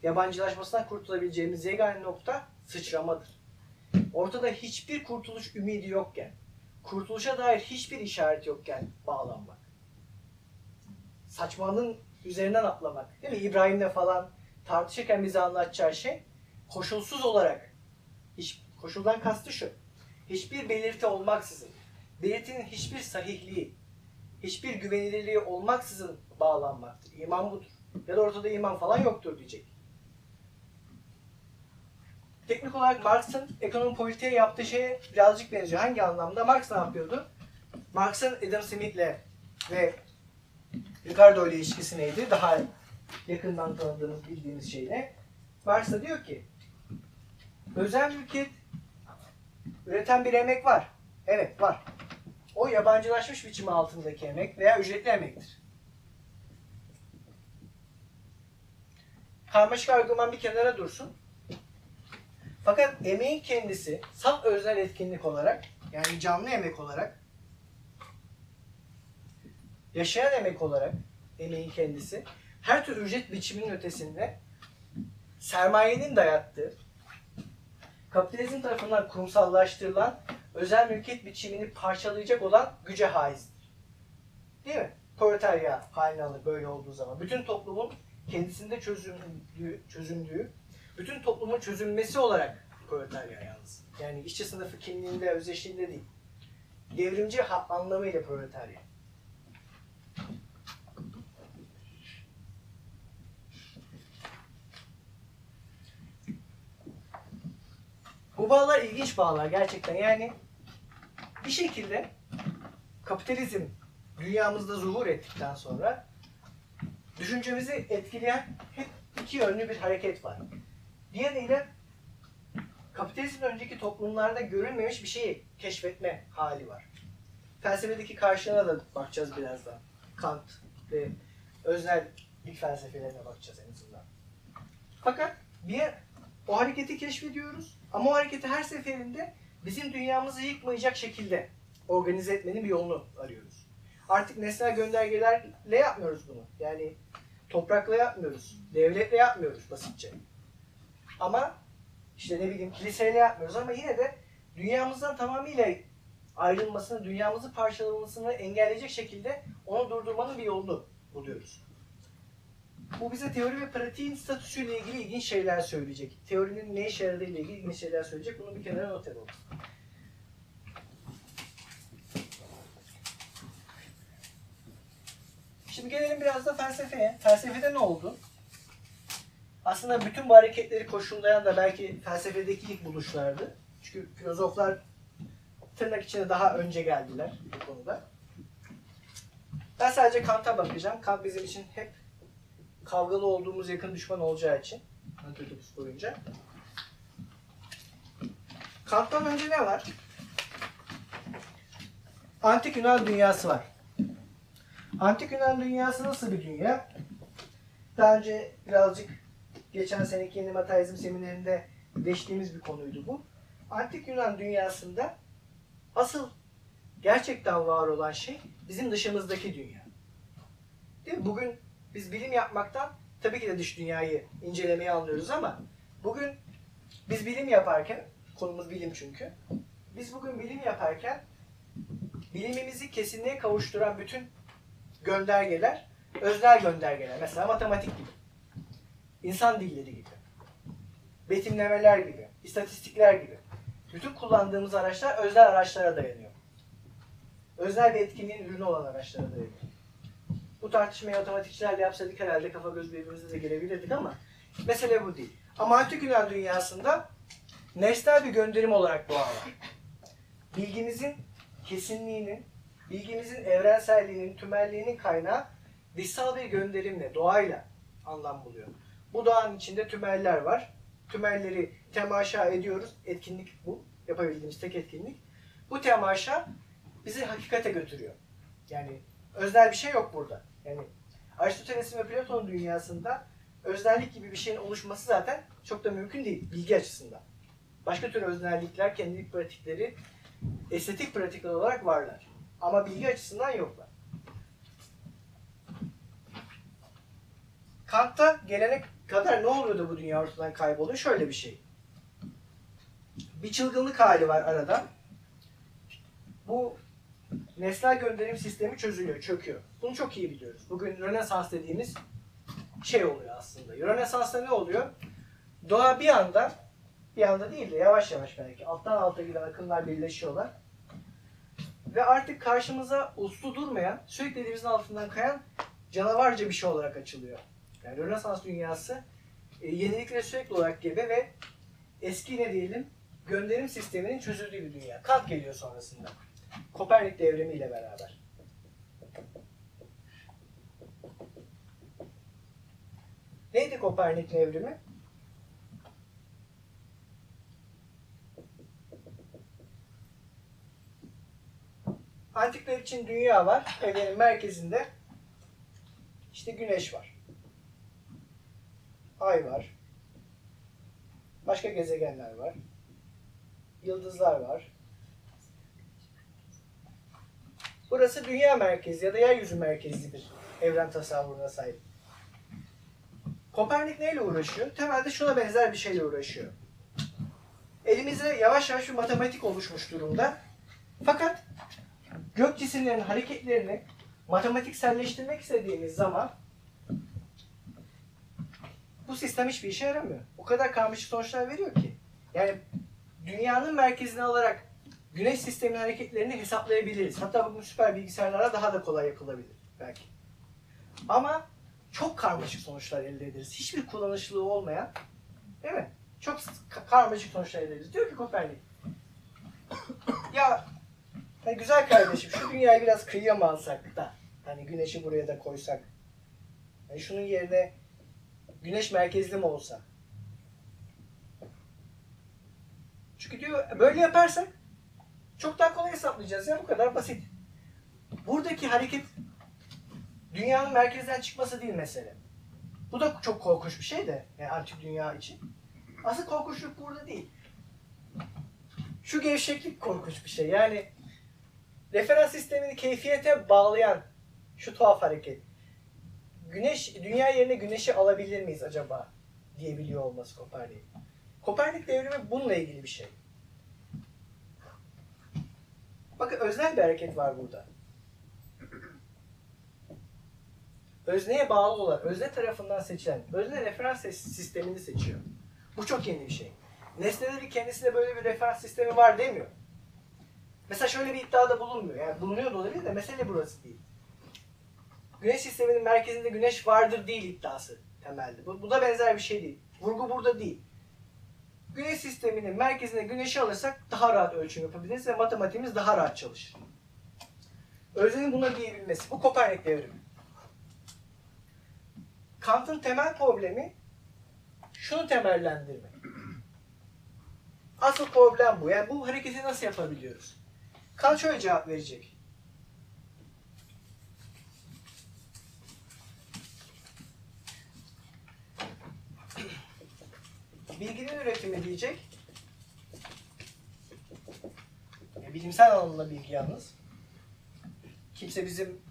yabancılaşmasından kurtulabileceğimiz yegane nokta sıçramadır. Ortada hiçbir kurtuluş ümidi yokken, kurtuluşa dair hiçbir işaret yokken bağlanmak. Saçmalığın üzerinden atlamak. Değil mi? İbrahim'le falan tartışırken bize anlatacağı şey koşulsuz olarak hiç, koşuldan kastı şu. Hiçbir belirti olmaksızın, belirtinin hiçbir sahihliği, hiçbir güvenilirliği olmaksızın bağlanmaktır. İman budur. Ya da ortada iman falan yoktur diyecek. Teknik olarak Marx'ın ekonomi politiğe yaptığı şeye birazcık benziyor. Hangi anlamda? Marx ne yapıyordu? Marx'ın Adam Smith'le ve Ricardo ile ilişkisi neydi? Daha yakından tanıdığımız, bildiğimiz şeyle. Marx da diyor ki özel mülkiyet üreten bir emek var. Evet var. O yabancılaşmış biçimi altındaki emek veya ücretli emektir. Karmaşık argüman bir kenara dursun. Fakat emeğin kendisi saf özel etkinlik olarak yani canlı emek olarak yaşayan emek olarak emeğin kendisi her tür ücret biçiminin ötesinde sermayenin dayattığı kapitalizm tarafından kurumsallaştırılan özel mülkiyet biçimini parçalayacak olan güce haizdir. Değil mi? Proletarya haline alır böyle olduğu zaman. Bütün toplumun kendisinde çözümlüğü, çözümlüğü bütün toplumun çözülmesi olarak proletarya yalnız. Yani işçi sınıfı kimliğinde, özdeşliğinde değil. Devrimci anlamıyla proletarya. Bu bağlar ilginç bağlar gerçekten. Yani bir şekilde kapitalizm dünyamızda zuhur ettikten sonra düşüncemizi etkileyen hep iki yönlü bir hareket var. Diğeriyle kapitalizmden önceki toplumlarda görülmemiş bir şeyi keşfetme hali var. Felsefedeki karşılığına da bakacağız birazdan. Kant ve öznel ilk felsefelerine bakacağız en azından. Fakat bir o hareketi keşfediyoruz ama o hareketi her seferinde bizim dünyamızı yıkmayacak şekilde organize etmenin bir yolunu arıyoruz. Artık nesnel göndergelerle yapmıyoruz bunu. Yani toprakla yapmıyoruz, devletle yapmıyoruz basitçe. Ama işte ne bileyim kiliseyle yapmıyoruz ama yine de dünyamızdan tamamıyla ayrılmasını, dünyamızı parçalamasını engelleyecek şekilde onu durdurmanın bir yolunu buluyoruz. Bu bize teori ve pratiğin statüsüyle ilgili ilginç şeyler söyleyecek. Teorinin ne işe yaradığıyla ilgili ilginç şeyler söyleyecek. Bunu bir kenara not edelim. Şimdi gelelim biraz da felsefeye. Felsefede ne oldu? Aslında bütün bu hareketleri koşullayan da belki felsefedeki ilk buluşlardı. Çünkü filozoflar tırnak içinde daha önce geldiler bu konuda. Ben sadece Kant'a bakacağım. Kant bizim için hep kavgalı olduğumuz yakın düşman olacağı için Antiochus boyunca. Kant'tan önce ne var? Antik Yunan dünyası var. Antik Yunan dünyası nasıl bir dünya? Daha önce birazcık geçen seneki yeni materyalizm seminerinde değiştiğimiz bir konuydu bu. Antik Yunan dünyasında asıl gerçekten var olan şey bizim dışımızdaki dünya. Değil mi? Bugün biz bilim yapmaktan tabii ki de dış dünyayı incelemeyi anlıyoruz ama bugün biz bilim yaparken, konumuz bilim çünkü, biz bugün bilim yaparken bilimimizi kesinliğe kavuşturan bütün göndergeler, öznel göndergeler. Mesela matematik gibi, insan dilleri gibi, betimlemeler gibi, istatistikler gibi. Bütün kullandığımız araçlar öznel araçlara dayanıyor. Öznel bir etkinliğin ürünü olan araçlara dayanıyor. Bu tartışmayı matematikçilerle yapsaydık herhalde kafa göz birbirimize de gelebilirdik ama mesele bu değil. Ama antik Yunan dünyasında nesnel bir gönderim olarak doğa var. Bilgimizin kesinliğinin, bilgimizin evrenselliğinin, tümelliğinin kaynağı dışsal bir gönderimle, doğayla anlam buluyor. Bu doğanın içinde tümeller var. Tümelleri temaşa ediyoruz. Etkinlik bu. Yapabildiğimiz tek etkinlik. Bu temaşa bizi hakikate götürüyor. Yani öznel bir şey yok burada. Yani Aristoteles'in ve Platon'un dünyasında öznellik gibi bir şeyin oluşması zaten çok da mümkün değil bilgi açısından. Başka tür öznellikler, kendilik pratikleri, estetik pratikler olarak varlar. Ama bilgi açısından yoklar. Kant'a gelene kadar ne oluyordu bu dünya ortadan kayboluyor? Şöyle bir şey. Bir çılgınlık hali var arada. Bu nesnel gönderim sistemi çözülüyor, çöküyor. Bunu çok iyi biliyoruz. Bugün Rönesans dediğimiz şey oluyor aslında. Rönesans'ta ne oluyor? Doğa bir anda, bir anda değil de yavaş yavaş belki alttan alta giden akımlar birleşiyorlar. Ve artık karşımıza uslu durmayan, sürekli elimizin altından kayan canavarca bir şey olarak açılıyor. Yani Rönesans dünyası e, yeniliklere sürekli olarak gebe ve eski ne diyelim gönderim sisteminin çözüldüğü bir dünya. Kant geliyor sonrasında. Kopernik devrimiyle beraber. Neydi Kopernik devrimi? Antikler için dünya var. Evrenin merkezinde işte güneş var. Ay var. Başka gezegenler var. Yıldızlar var. Burası dünya merkezi ya da yeryüzü merkezli bir evren tasavvuruna sahip. Kopernik neyle uğraşıyor? Temelde şuna benzer bir şeyle uğraşıyor. Elimizde yavaş yavaş bir matematik oluşmuş durumda. Fakat gök cisimlerinin hareketlerini matematikselleştirmek istediğimiz zaman bu sistem hiçbir işe yaramıyor. O kadar karmaşık sonuçlar veriyor ki. Yani dünyanın merkezine alarak güneş sisteminin hareketlerini hesaplayabiliriz. Hatta bugün süper bilgisayarlara daha da kolay yapılabilir belki. Ama çok karmaşık sonuçlar elde ederiz. Hiçbir kullanışlılığı olmayan, değil mi? Çok ka- karmaşık sonuçlar elde ederiz. Diyor ki Kopernik, ya hani güzel kardeşim şu dünyayı biraz kıyıya mı alsak da, hani güneşi buraya da koysak, hani şunun yerine güneş merkezli mi olsa? Çünkü diyor böyle yaparsak çok daha kolay hesaplayacağız ya bu kadar basit. Buradaki hareket dünyanın merkezden çıkması değil mesele. Bu da çok korkunç bir şey de yani antik dünya için. Asıl korkunçluk burada değil. Şu gevşeklik korkunç bir şey. Yani referans sistemini keyfiyete bağlayan şu tuhaf hareket. Güneş, dünya yerine güneşi alabilir miyiz acaba diyebiliyor olması Kopernik. Kopernik devrimi bununla ilgili bir şey. Bakın öznel bir hareket var burada. Özneye bağlı olarak, özne tarafından seçilen, özne referans sistemini seçiyor. Bu çok yeni bir şey. Nesneleri kendisinde böyle bir referans sistemi var demiyor. Mesela şöyle bir iddiada bulunmuyor. Yani bulunuyor da olabilir de mesele burası değil. Güneş sisteminin merkezinde güneş vardır değil iddiası temelde. Bu, bu da benzer bir şey değil. Vurgu burada değil. Güneş sisteminin merkezine güneşi alırsak daha rahat ölçüm yapabiliriz ve matematiğimiz daha rahat çalışır. Öznenin buna diyebilmesi. Bu Kopernik devrimi. Kant'ın temel problemi şunu temellendirmek. Asıl problem bu. Yani bu hareketi nasıl yapabiliyoruz? Kant şöyle cevap verecek. Bilginin üretimi diyecek. Ya, bilimsel anlamda bilgi yalnız. Kimse bizim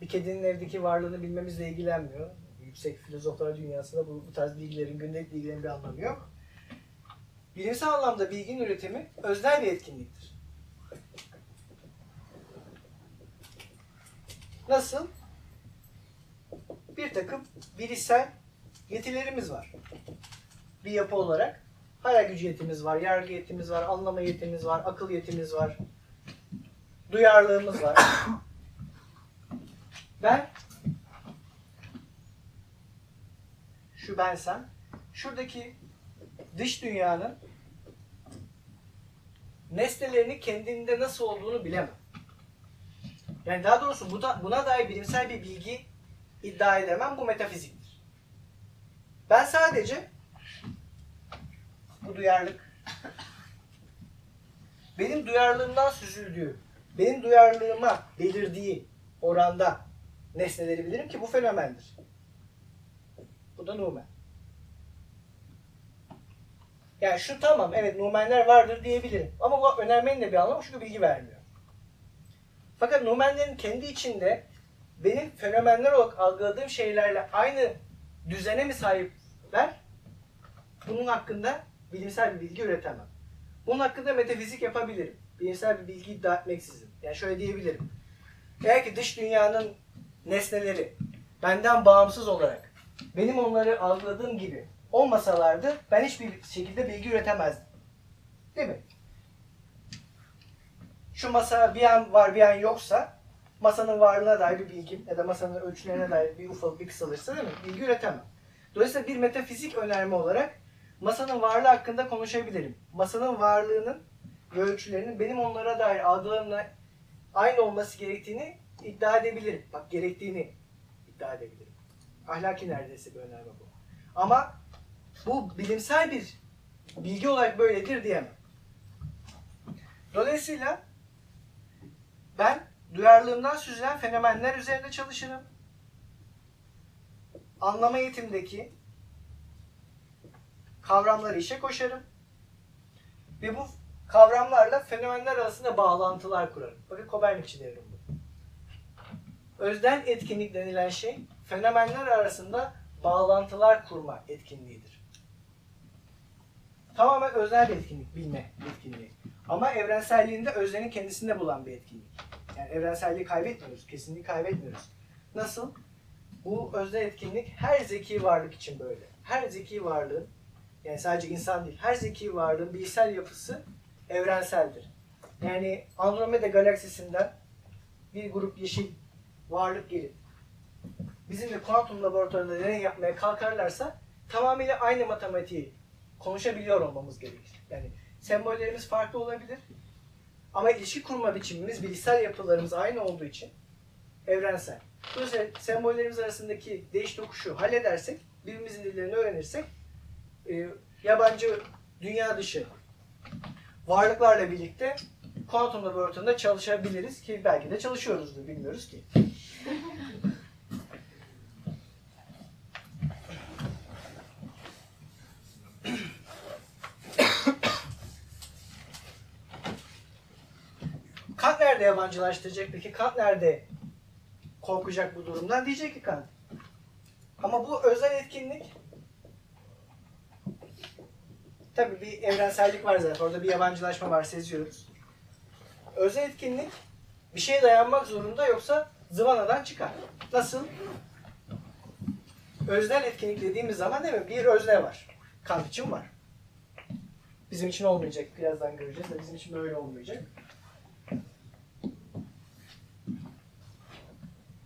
bir kedinin evdeki varlığını bilmemizle ilgilenmiyor. Yüksek filozoflar dünyasında bu, bu tarz bilgilerin, gündelik bilgilerin bir anlamı yok. Bilimsel anlamda bilginin üretimi öznel bir etkinliktir. Nasıl? Bir takım bilişsel yetilerimiz var bir yapı olarak hayal gücü yetimiz var, yargı yetimiz var, anlama yetimiz var, akıl yetimiz var, duyarlılığımız var. Ben şu bensem şuradaki dış dünyanın nesnelerini kendinde nasıl olduğunu bilemem. Yani daha doğrusu bu da, buna dair bilimsel bir bilgi iddia edemem. Bu metafiziktir. Ben sadece bu duyarlılık benim duyarlılığımdan süzüldüğü, benim duyarlılığıma belirdiği oranda nesneleri bilirim ki bu fenomendir. Bu da Numen. Yani şu tamam evet Numenler vardır diyebilirim. Ama bu önermenin de bir anlamı çünkü bilgi vermiyor. Fakat Numenlerin kendi içinde benim fenomenler olarak algıladığım şeylerle aynı düzene mi sahipler? Bunun hakkında bilimsel bir bilgi üretemem. Bunun hakkında metafizik yapabilirim. Bilimsel bir bilgi iddia etmeksizin. Yani şöyle diyebilirim. Eğer ki dış dünyanın nesneleri benden bağımsız olarak benim onları algıladığım gibi olmasalardı ben hiçbir şekilde bilgi üretemezdim. Değil mi? Şu masa bir an var bir an yoksa masanın varlığına dair bir bilgim ya da masanın ölçülerine dair bir ufak bir kısalırsa değil mi? Bilgi üretemem. Dolayısıyla bir metafizik önerme olarak masanın varlığı hakkında konuşabilirim. Masanın varlığının ve ölçülerinin benim onlara dair algılarımla aynı olması gerektiğini iddia edebilirim. Bak gerektiğini iddia edebilirim. Ahlaki neredeyse bir önerme bu. Ama bu bilimsel bir bilgi olarak böyledir diyemem. Dolayısıyla ben duyarlılığımdan süzülen fenomenler üzerinde çalışırım. Anlama eğitimdeki kavramları işe koşarım. Ve bu kavramlarla fenomenler arasında bağlantılar kurarım. Bakın Kopernikçi devrim bu. Özden etkinlik denilen şey fenomenler arasında bağlantılar kurma etkinliğidir. Tamamen öznel bir etkinlik, bilme etkinliği. Ama evrenselliğinde öznenin kendisinde bulan bir etkinlik. Yani evrenselliği kaybetmiyoruz, kesinliği kaybetmiyoruz. Nasıl? Bu öznel etkinlik her zeki varlık için böyle. Her zeki varlığın, yani sadece insan değil, her zeki varlığın bilgisayar yapısı evrenseldir. Yani Andromeda galaksisinden bir grup yeşil varlık gelip bizimle kuantum laboratuvarında deney yapmaya kalkarlarsa tamamıyla aynı matematiği konuşabiliyor olmamız gerekir. Yani sembollerimiz farklı olabilir ama ilişki kurma biçimimiz, bilişsel yapılarımız aynı olduğu için evrensel. Dolayısıyla sembollerimiz arasındaki değiş tokuşu halledersek, birbirimizin dillerini öğrenirsek e, yabancı dünya dışı varlıklarla birlikte kuantum laboratuvarında çalışabiliriz ki belki de çalışıyoruzdur bilmiyoruz ki. Kant nerede yabancılaştıracak peki? Kant nerede korkacak bu durumdan? Diyecek ki Kant. Ama bu özel etkinlik tabii bir evrensellik var zaten. Orada bir yabancılaşma var seziyoruz. Özel etkinlik bir şeye dayanmak zorunda yoksa zıvanadan çıkar. Nasıl? Öznel etkinlik dediğimiz zaman değil mi? Bir özne var. Kant için var. Bizim için olmayacak. Birazdan göreceğiz de bizim için böyle olmayacak.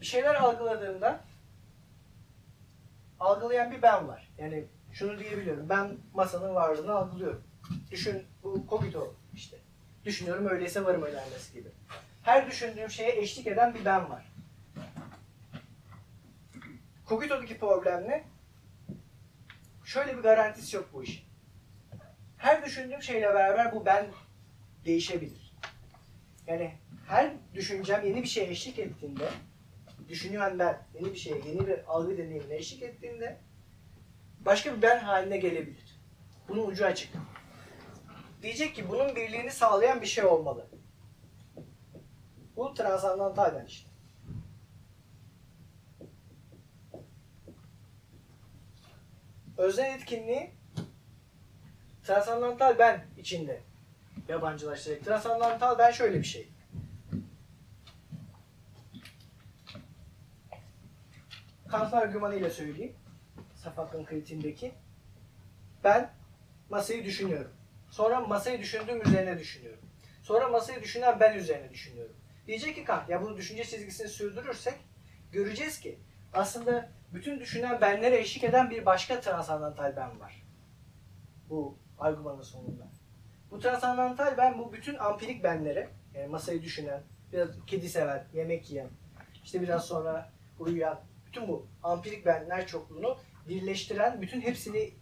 bir şeyler algıladığımda algılayan bir ben var. Yani şunu diyebiliyorum. Ben masanın varlığını algılıyorum. Düşün bu kogito işte. Düşünüyorum öyleyse varım önermesi gibi. Her düşündüğüm şeye eşlik eden bir ben var. Kogito'daki problem ne? Şöyle bir garantisi yok bu işin. Her düşündüğüm şeyle beraber bu ben değişebilir. Yani her düşüncem yeni bir şeye eşlik ettiğinde düşünüyorum ben yeni bir şeye, yeni bir algı deneyimine eşlik ettiğinde başka bir ben haline gelebilir. Bunun ucu açık. Diyecek ki bunun birliğini sağlayan bir şey olmalı. Bu transandantal ben işte. Özel etkinliği transandantal ben içinde yabancılaştıracak. Transandantal ben şöyle bir şey. Kant argümanıyla söyleyeyim. Safak'ın kritiğindeki. Ben masayı düşünüyorum. Sonra masayı düşündüğüm üzerine düşünüyorum. Sonra masayı düşünen ben üzerine düşünüyorum. Diyecek ki Kant ya bunu düşünce çizgisini sürdürürsek göreceğiz ki aslında bütün düşünen benlere eşlik eden bir başka transandantal ben var. Bu argümanın sonunda. Bu transandantal ben bu bütün ampirik benlere, yani masayı düşünen, biraz kedi seven, yemek yiyen, işte biraz sonra uyuyan, bütün bu ampirik benler çokluğunu birleştiren, bütün hepsini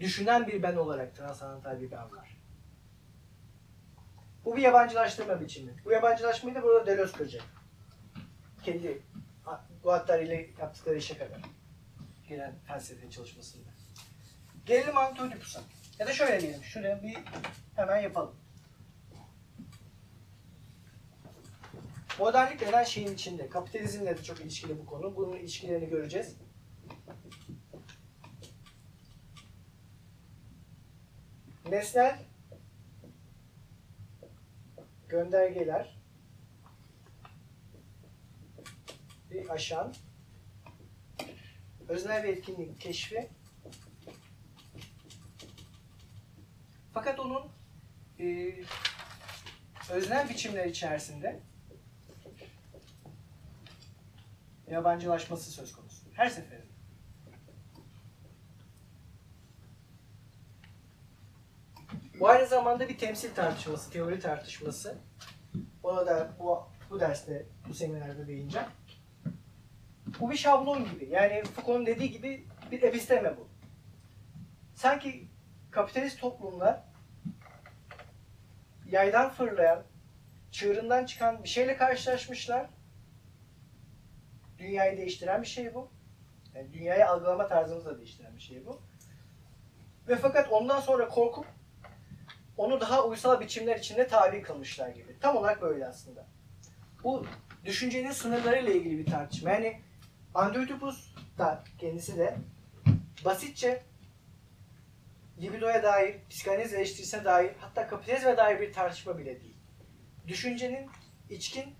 düşünen bir ben olarak transandantal bir ben var. Bu bir yabancılaştırma biçimi. Bu yabancılaşmayı da burada Deleuze kıracak. Kendi Guattari ile yaptıkları işe kadar. Gelen felsefe çalışmasında. Gelelim Antiochus'a. Ya da şöyle diyelim. Şuraya bir hemen yapalım. Modernlik denen şeyin içinde. Kapitalizmle de çok ilişkili bu konu. Bunun ilişkilerini göreceğiz. Nesnel göndergeler bir aşan öznel bir etkinlik keşfi fakat onun e, öznel biçimler içerisinde yabancılaşması söz konusu. Her seferinde. Bu aynı zamanda bir temsil tartışması, teori tartışması. Ona da bu, bu derste, bu seminerde değineceğim. Bu bir şablon gibi. Yani Foucault'un dediği gibi bir episteme bu. Sanki kapitalist toplumlar yaydan fırlayan, çığırından çıkan bir şeyle karşılaşmışlar. Dünyayı değiştiren bir şey bu. Yani dünyayı algılama tarzımızı da değiştiren bir şey bu. Ve fakat ondan sonra korkup onu daha uysal biçimler içinde tabi kılmışlar gibi. Tam olarak böyle aslında. Bu düşüncenin sınırlarıyla ilgili bir tartışma. Yani Androidopus da kendisi de basitçe libidoya dair, psikanaliz eleştirisine dair, hatta kapitalizme dair bir tartışma bile değil. Düşüncenin içkin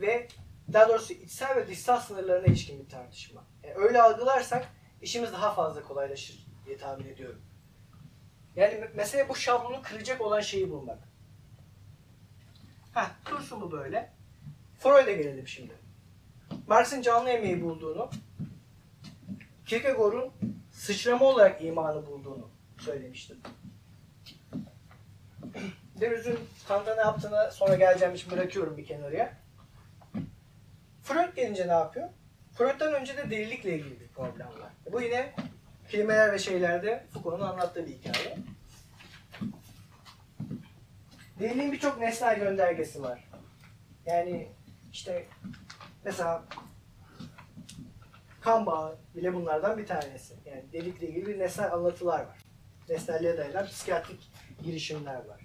ve daha doğrusu içsel ve dışsal sınırlarına ilişkin bir tartışma. Yani öyle algılarsak işimiz daha fazla kolaylaşır diye tahmin ediyorum. Yani mesele bu şablonu kıracak olan şeyi bulmak. Heh, dursun bu böyle. Freud'a gelelim şimdi. Marx'ın canlı emeği bulduğunu, Kierkegaard'un sıçrama olarak imanı bulduğunu söylemiştim. Deleuze'ün Kant'a ne yaptığını sonra geleceğim için bırakıyorum bir kenarıya. Freud gelince ne yapıyor? Freud'dan önce de delilikle ilgili bir problem var. Bu yine kelimeler ve şeylerde Foucault'un anlattığı bir hikaye. Deliliğin birçok nesnel göndergesi var. Yani işte mesela kan bağı bile bunlardan bir tanesi. Yani delikle ilgili bir nesnel anlatılar var. Nesnelliğe dayanan psikiyatrik girişimler var.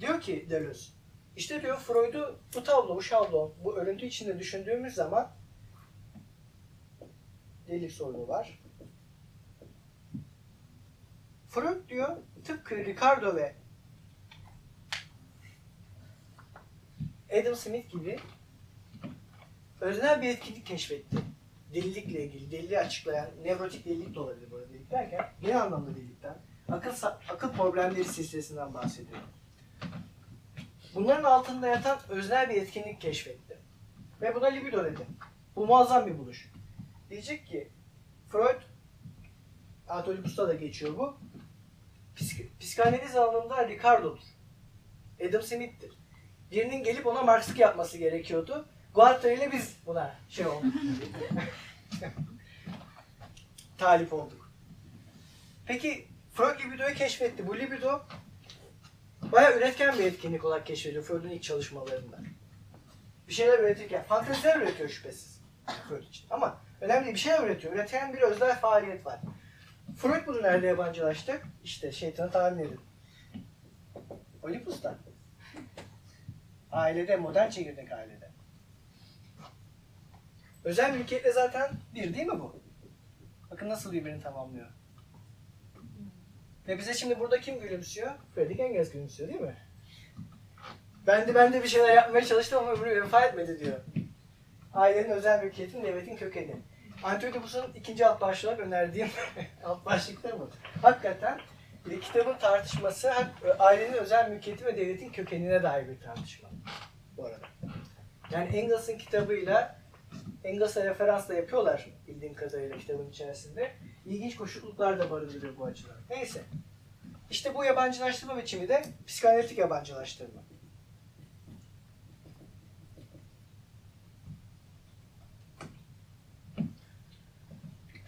diyor ki Deleuze, işte diyor Freud'u bu tablo, bu şablon, bu örüntü içinde düşündüğümüz zaman delik sorunu var. Freud diyor tıpkı Ricardo ve Adam Smith gibi öznel bir etkinlik keşfetti. Delilikle ilgili, deliliği açıklayan, nevrotik delilik de olabilir burada delilik derken, genel anlamda delilikten, akıl, akıl problemleri silsilesinden bahsediyor. Bunların altında yatan öznel bir etkinlik keşfetti. Ve buna libido dedi. Bu muazzam bir buluş. Diyecek ki, Freud, Anatolius'ta da geçiyor bu, psik psikanaliz alanında Ricardo'dur. Adam Smith'tir. Birinin gelip ona Marks'lık yapması gerekiyordu. Guattari ile biz buna şey olduk. Talip olduk. Peki Freud libidoyu keşfetti. Bu libido bayağı üretken bir etkinlik olarak keşfediliyor Freud'un ilk çalışmalarında. Bir şeyler üretirken, fanteziler üretiyor şüphesiz Freud için. Ama önemli bir şeyler üretiyor. Üreten bir özel faaliyet var. Freud bunu nerede yabancılaştı? İşte şeytanı tahmin edin. Olympus'ta. Ailede, modern çekirdek ailede. Özel mülkiyetle zaten bir değil mi bu? Bakın nasıl birbirini tamamlıyor. Ve bize şimdi burada kim gülümsüyor? Friedrich Engels gülümsüyor değil mi? Ben de ben de bir şeyler yapmaya çalıştım ama öbürü vefa etmedi diyor. Ailenin özel mülkiyetin devletin kökeni. Antiochus'un ikinci alt başlığı önerdiğim alt başlıkta bu. Hakikaten bir kitabın tartışması ailenin özel mülkiyeti ve devletin kökenine dair bir tartışma bu arada. Yani Engels'in kitabıyla Engels'a referans da yapıyorlar bildiğim kadarıyla kitabın içerisinde. İlginç koşulluklar da barındırıyor bu açıdan. Neyse. İşte bu yabancılaştırma biçimi de psikanalitik yabancılaştırma.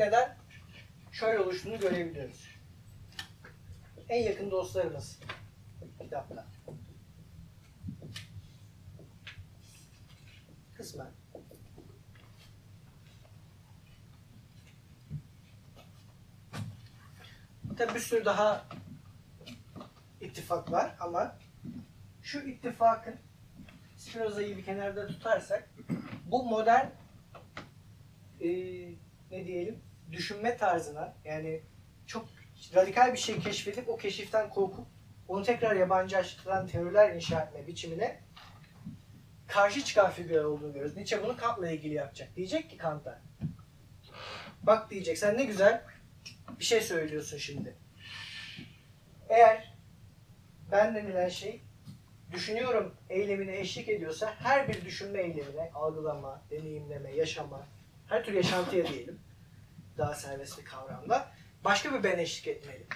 neden şöyle oluştuğunu görebiliyoruz. En yakın dostlarımız kitapta. Kısmen. Tabi bir sürü daha ittifak var ama şu ittifakın Spinoza'yı bir kenarda tutarsak bu modern e, ne diyelim düşünme tarzına yani çok radikal bir şey keşfedip o keşiften korkup onu tekrar yabancılaştıran teoriler inşa etme biçimine karşı çıkan figürler olduğunu görüyoruz. Nietzsche bunu Kant'la ilgili yapacak. Diyecek ki Kant'a bak diyecek sen ne güzel bir şey söylüyorsun şimdi. Eğer ben denilen şey düşünüyorum eylemine eşlik ediyorsa her bir düşünme eylemine, algılama, deneyimleme, yaşama, her tür yaşantıya diyelim daha serbest bir kavramda başka bir ben eşlik etmeli.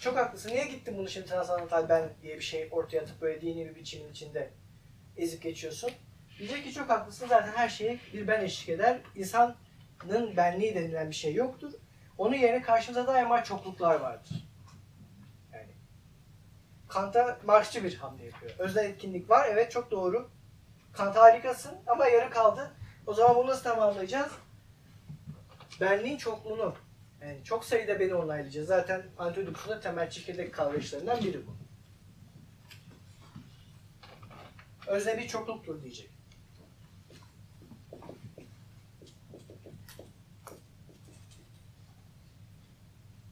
Çok haklısın. Niye gittin bunu şimdi transandantal ben diye bir şey ortaya atıp böyle dini bir biçimin içinde ezip geçiyorsun? Diyecek ki çok haklısın zaten her şeye bir ben eşlik eder. İnsanın benliği denilen bir şey yoktur. Onun yerine karşımıza daima çokluklar vardır. Yani Kant'a Marxçı bir hamle yapıyor. Özel etkinlik var. Evet çok doğru. Kant harikasın ama yarı kaldı. O zaman bunu nasıl tamamlayacağız? Benliğin çokluğunu. Yani çok sayıda beni onaylayacağız. Zaten Antiochus'un temel çekirdek kavrayışlarından biri bu. Özne bir çokluktur diyecek.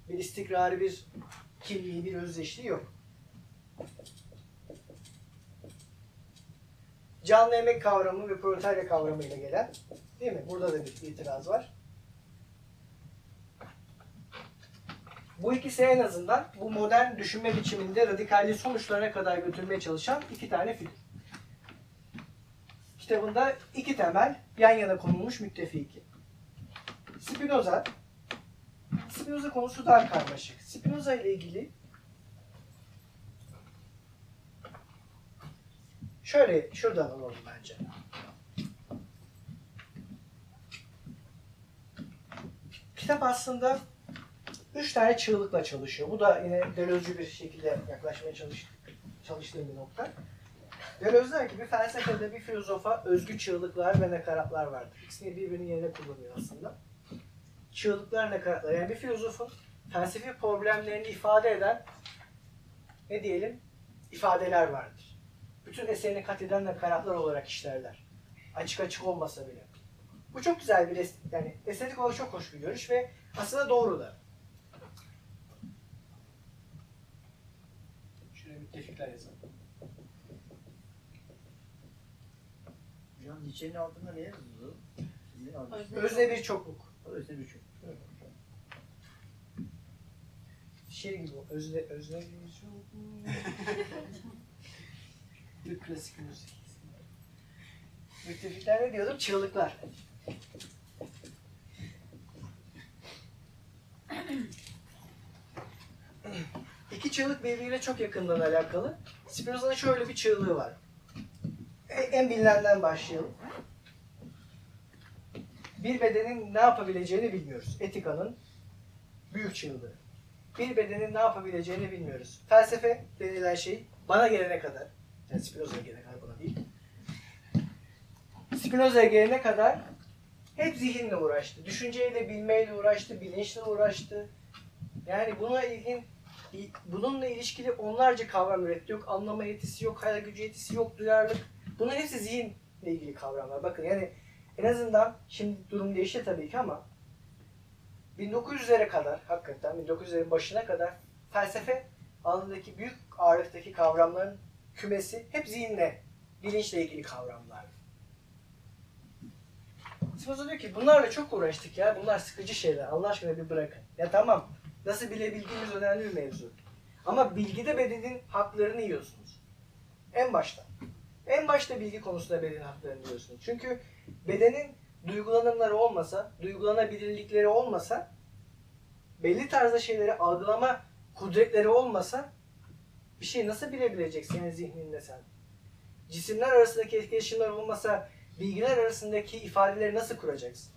Bir istikrarı, bir kimliği, bir özdeşliği yok. Canlı emek kavramı ve proletarya kavramıyla gelen, değil mi? Burada da bir itiraz var. Bu ikisi en azından bu modern düşünme biçiminde radikalliği sonuçlarına kadar götürmeye çalışan iki tane figür. Kitabında iki temel yan yana konulmuş müttefiki. Spinoza, Spinoza konusu daha karmaşık. Spinoza ile ilgili şöyle şuradan alalım bence. Kitap aslında üç tane çığlıkla çalışıyor. Bu da yine Deleuze'cü bir şekilde yaklaşmaya çalış, çalıştığım bir nokta. Deleuze der ki bir felsefede bir filozofa özgü çığlıklar ve nakaratlar vardır. İkisini birbirinin yerine kullanıyor aslında. Çığlıklar, nakaratlar. Yani bir filozofun felsefi problemlerini ifade eden ne diyelim ifadeler vardır. Bütün eserini kat eden nakaratlar olarak işlerler. Açık açık olmasa bile. Bu çok güzel bir es- yani estetik olarak çok hoş bir görüş ve aslında doğru da. Müttefikler yazalım. Hocam Nietzsche'nin altında ne yazıyor? Sizin altında. Özne bir çokluk. Özne bir çok. Şiir gibi. Özne, özne bir çokluk. bir klasik müzik. Müttefikler ne diyordum? Çığlıklar. İki çığlık birbiriyle çok yakından alakalı. Spinoza'nın şöyle bir çığlığı var. E- En bilinenden başlayalım. Bir bedenin ne yapabileceğini bilmiyoruz. Etikanın büyük çığlığı. Bir bedenin ne yapabileceğini bilmiyoruz. Felsefe denilen şey bana gelene kadar, yani Spinoza'ya gelene kadar bana değil. Spinoza'ya gelene kadar hep zihinle uğraştı. Düşünceyle, bilmeyle uğraştı, bilinçle uğraştı. Yani buna ilgin bununla ilişkili onlarca kavram üretti. Yok anlama yetisi yok, hayal gücü yetisi yok, duyarlılık. Bunların hepsi zihinle ilgili kavramlar. Bakın yani en azından şimdi durum değişti tabii ki ama 1900'lere kadar hakikaten 1900'lerin başına kadar felsefe alanındaki büyük ağırlıktaki kavramların kümesi hep zihinle, bilinçle ilgili kavramlar. Spinoza diyor ki bunlarla çok uğraştık ya. Bunlar sıkıcı şeyler. Allah aşkına bir bırakın. Ya tamam. Nasıl bilebildiğimiz önemli bir mevzu. Ama bilgide bedenin haklarını yiyorsunuz. En başta. En başta bilgi konusunda bedenin haklarını yiyorsunuz. Çünkü bedenin duygulanımları olmasa, duygulanabilirlikleri olmasa, belli tarzda şeyleri algılama kudretleri olmasa bir şey nasıl bilebileceksin yani zihninde sen? Cisimler arasındaki etkileşimler olmasa bilgiler arasındaki ifadeleri nasıl kuracaksın?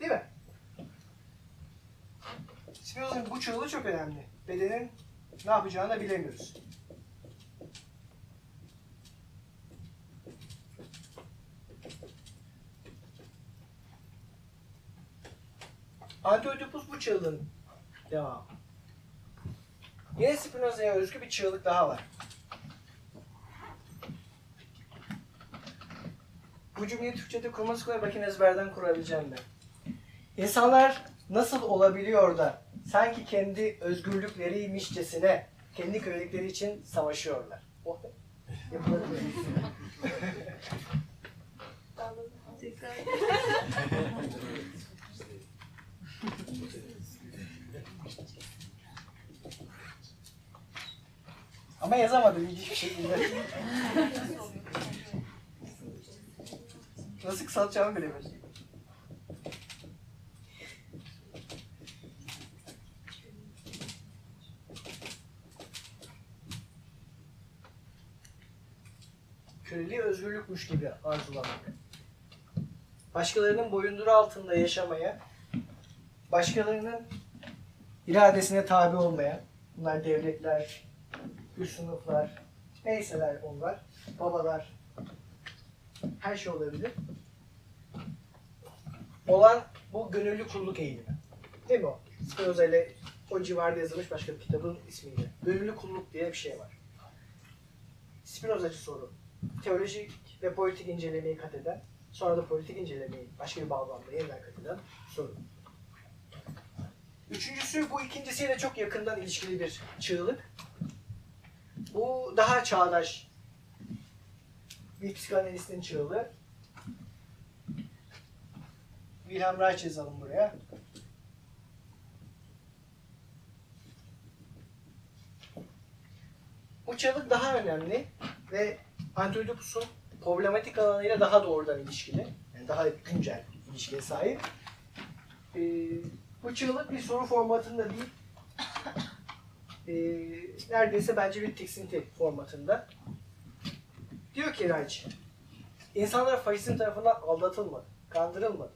Değil mi? Spinoza'nın bu çığlığı çok önemli. Bedenin ne yapacağını bilemiyoruz. Antioidipus bu çığlığın devamı. Yine Spinoza'ya özgü bir çığlık daha var. Bu cümleyi Türkçe'de kurması kolay. Bakın ezberden kurabileceğim ben. İnsanlar nasıl olabiliyor da sanki kendi özgürlükleriymişçesine kendi kölelikleri için savaşıyorlar. Oh. Ama yazamadım ilginç şekilde. Nasıl kısaltacağımı bilemedim. Köleliği özgürlükmüş gibi arzulamak. Başkalarının boyunduru altında yaşamaya, başkalarının iradesine tabi olmaya, bunlar devletler, üst sınıflar, neyseler onlar, babalar, her şey olabilir. Olan bu gönüllü kulluk eğilimi. Değil mi o? Spinoza ile o civarda yazılmış başka bir kitabın ismiyle. Gönüllü kulluk diye bir şey var. Spinozacı soru. Teolojik ve politik incelemeyi kat eden, sonra da politik incelemeyi başka bir bağlamda yeniden kat eden soru. Üçüncüsü bu ikincisiyle çok yakından ilişkili bir çığlık. Bu daha çağdaş bir psikanalistin çığlığı. Wilhelm Reich yazalım buraya. Bu çığlık daha önemli ve Antioidipus'un problematik alanıyla daha doğrudan ilişkili. Yani daha güncel ilişkiye sahip. Ee, bu çığlık bir soru formatında değil, e, neredeyse bence bir tiksinti formatında. Diyor ki Reich, insanlar faşizm tarafından aldatılmadı, kandırılmadı.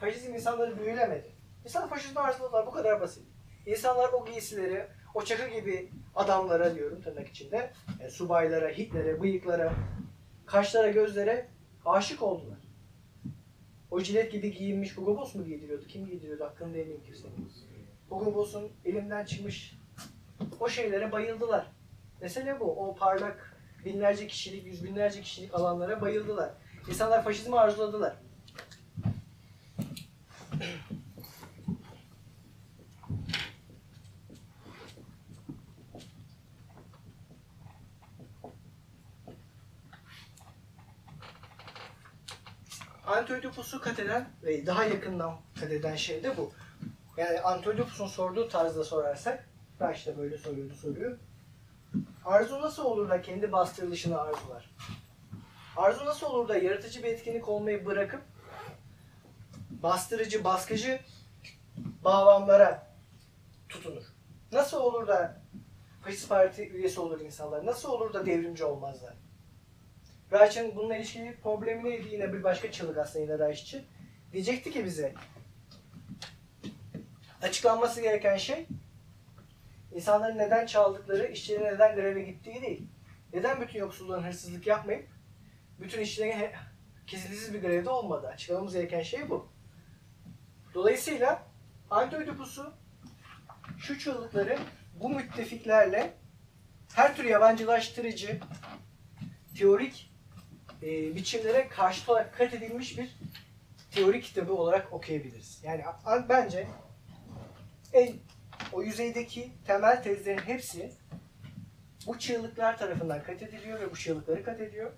Faşizm insanları büyülemedi. İnsanlar faşizmi arzuladılar, bu kadar basit. İnsanlar o giysileri, o çakı gibi adamlara diyorum tırnak içinde, yani subaylara, Hitler'e, bıyıklara, kaşlara, gözlere aşık oldular. O jilet gibi giyinmiş Hugo Boss mu giydiriyordu? Kim giydiriyordu? Hakkında eminim kimsenin. Hugo Boss'un elimden çıkmış o şeylere bayıldılar. Mesele bu. O parlak binlerce kişilik, yüz binlerce kişilik alanlara bayıldılar. İnsanlar faşizmi arzuladılar. Antioidipus'u kat eden ve daha yakından kat eden şey de bu. Yani Antioidipus'un sorduğu tarzda sorarsak, Reich de böyle soruyordu soruyu. Arzu nasıl olur da kendi bastırılışını arzular? Arzu nasıl olur da yaratıcı bir etkinlik olmayı bırakıp bastırıcı, baskıcı bağlamlara tutunur? Nasıl olur da faşist parti üyesi olur insanlar? Nasıl olur da devrimci olmazlar? Reich'in bununla ilişkili problemi neydi? Yine bir başka çığlık aslında yine için. Diyecekti ki bize açıklanması gereken şey insanların neden çaldıkları, işçilerin neden greve gittiği değil. Neden bütün yoksulların hırsızlık yapmayıp bütün işçilerin kesintisiz bir grevde olmadı. Açıklamamız gereken şey bu. Dolayısıyla Antioidipus'u şu çığlıkları bu müttefiklerle her tür yabancılaştırıcı teorik e, biçimlere karşıt olarak kat edilmiş bir teori kitabı olarak okuyabiliriz. Yani bence en o yüzeydeki temel tezlerin hepsi bu çığlıklar tarafından kat ediliyor ve bu çığlıkları kat ediyor.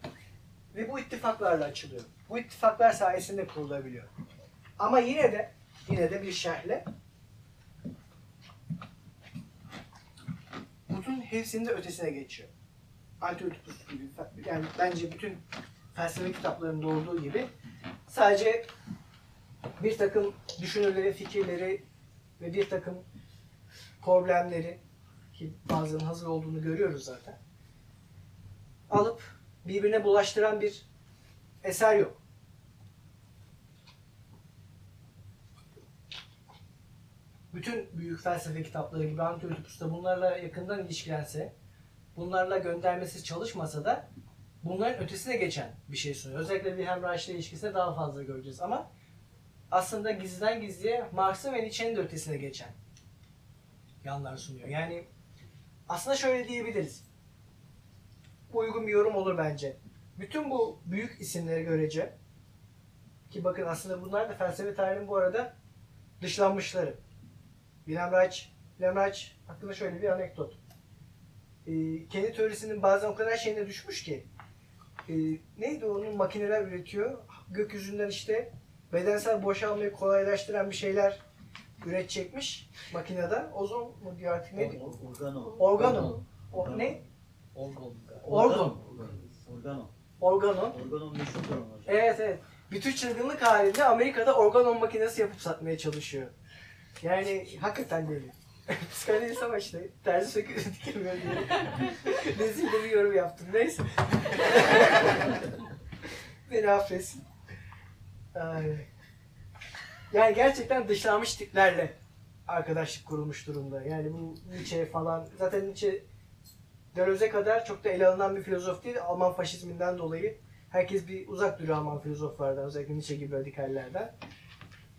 Ve bu ittifaklarla açılıyor. Bu ittifaklar sayesinde kurulabiliyor. Ama yine de yine de bir şerhle bunun hepsinin de ötesine geçiyor. Antiötipus gibi yani bence bütün felsefe kitaplarında olduğu gibi sadece bir takım düşünürleri, fikirleri ve bir takım problemleri ki bazılarının hazır olduğunu görüyoruz zaten. Alıp birbirine bulaştıran bir eser yok. Bütün büyük felsefe kitapları gibi Antiötipus da bunlarla yakından ilişkilense, bunlarla göndermesi çalışmasa da bunların ötesine geçen bir şey sunuyor. Özellikle Wilhelm Reich ile ilişkisinde daha fazla göreceğiz ama aslında gizliden gizliye Marx'ın ve Nietzsche'nin de ötesine geçen yanlar sunuyor. Yani aslında şöyle diyebiliriz. Bu uygun bir yorum olur bence. Bütün bu büyük isimleri görece ki bakın aslında bunlar da felsefe tarihinin bu arada dışlanmışları. Wilhelm Reich, Wilhelm Reich hakkında şöyle bir anekdot. Ee, kendi teorisinin bazen o kadar şeyine düşmüş ki e, neydi onun makineler üretiyor. Gökyüzünden işte bedensel boşalmayı kolaylaştıran bir şeyler üretecekmiş makinede. Ozon mu diyor artık ne diyor? Organo. Organo. O, ne? Orgon. Orgon. Organo. Organo meşhur hocam. Evet evet. Bütün çılgınlık halinde Amerika'da organon makinesi yapıp satmaya çalışıyor. Yani hakikaten böyle. Psikanaliz ama işte terzi söküyor dikemiyor diye. Nezih de bir yorum yaptım. Neyse. Beni affetsin. Ay. Yani gerçekten dışlanmış tiplerle arkadaşlık kurulmuş durumda. Yani bu Nietzsche falan. Zaten Nietzsche Deleuze'e kadar çok da ele alınan bir filozof değil. Alman faşizminden dolayı herkes bir uzak duruyor Alman filozoflardan. Özellikle Nietzsche gibi radikallerden.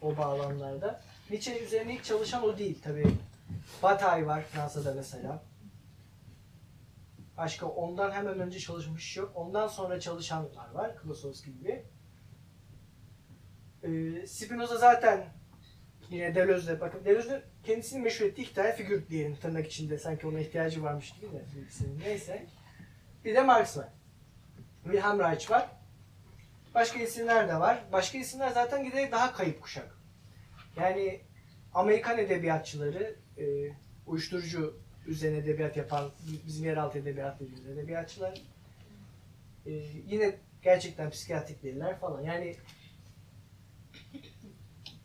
O bağlamlarda. Nietzsche üzerine ilk çalışan o değil tabii. Bataille var Fransa'da mesela. Başka ondan hemen önce çalışmış yok. Ondan sonra çalışanlar var. Klosowski gibi. Ee, Spinoza zaten yine Deleuze'de bakın Deleuze'de kendisini meşhur ettiği iki tane figür diyelim tırnak içinde. Sanki ona ihtiyacı varmış gibi de. birisinin. Neyse. Bir de Marx var. Wilhelm Reich var. Başka isimler de var. Başka isimler zaten giderek daha kayıp kuşak. Yani Amerikan edebiyatçıları, e, uyuşturucu üzerine edebiyat yapan, bizim yeraltı edebiyat dediğimiz edebiyatçılar, e, yine gerçekten psikiyatrik değiller falan. Yani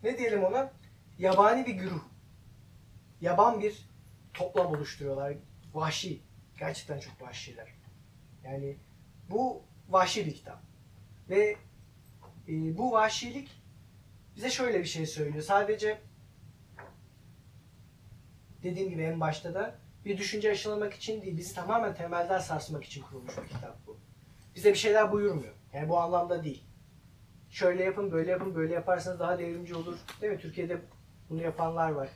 ne diyelim ona? Yabani bir güruh. Yaban bir toplam oluşturuyorlar. Vahşi. Gerçekten çok vahşiler. Yani bu vahşi bir kitap. Ve e, bu vahşilik bize şöyle bir şey söylüyor. Sadece dediğim gibi en başta da bir düşünce aşılamak için değil, bizi tamamen temelden sarsmak için kurulmuş bir kitap bu. Bize bir şeyler buyurmuyor. Yani bu anlamda değil. Şöyle yapın, böyle yapın, böyle yaparsanız daha devrimci olur. Değil mi? Türkiye'de bunu yapanlar var.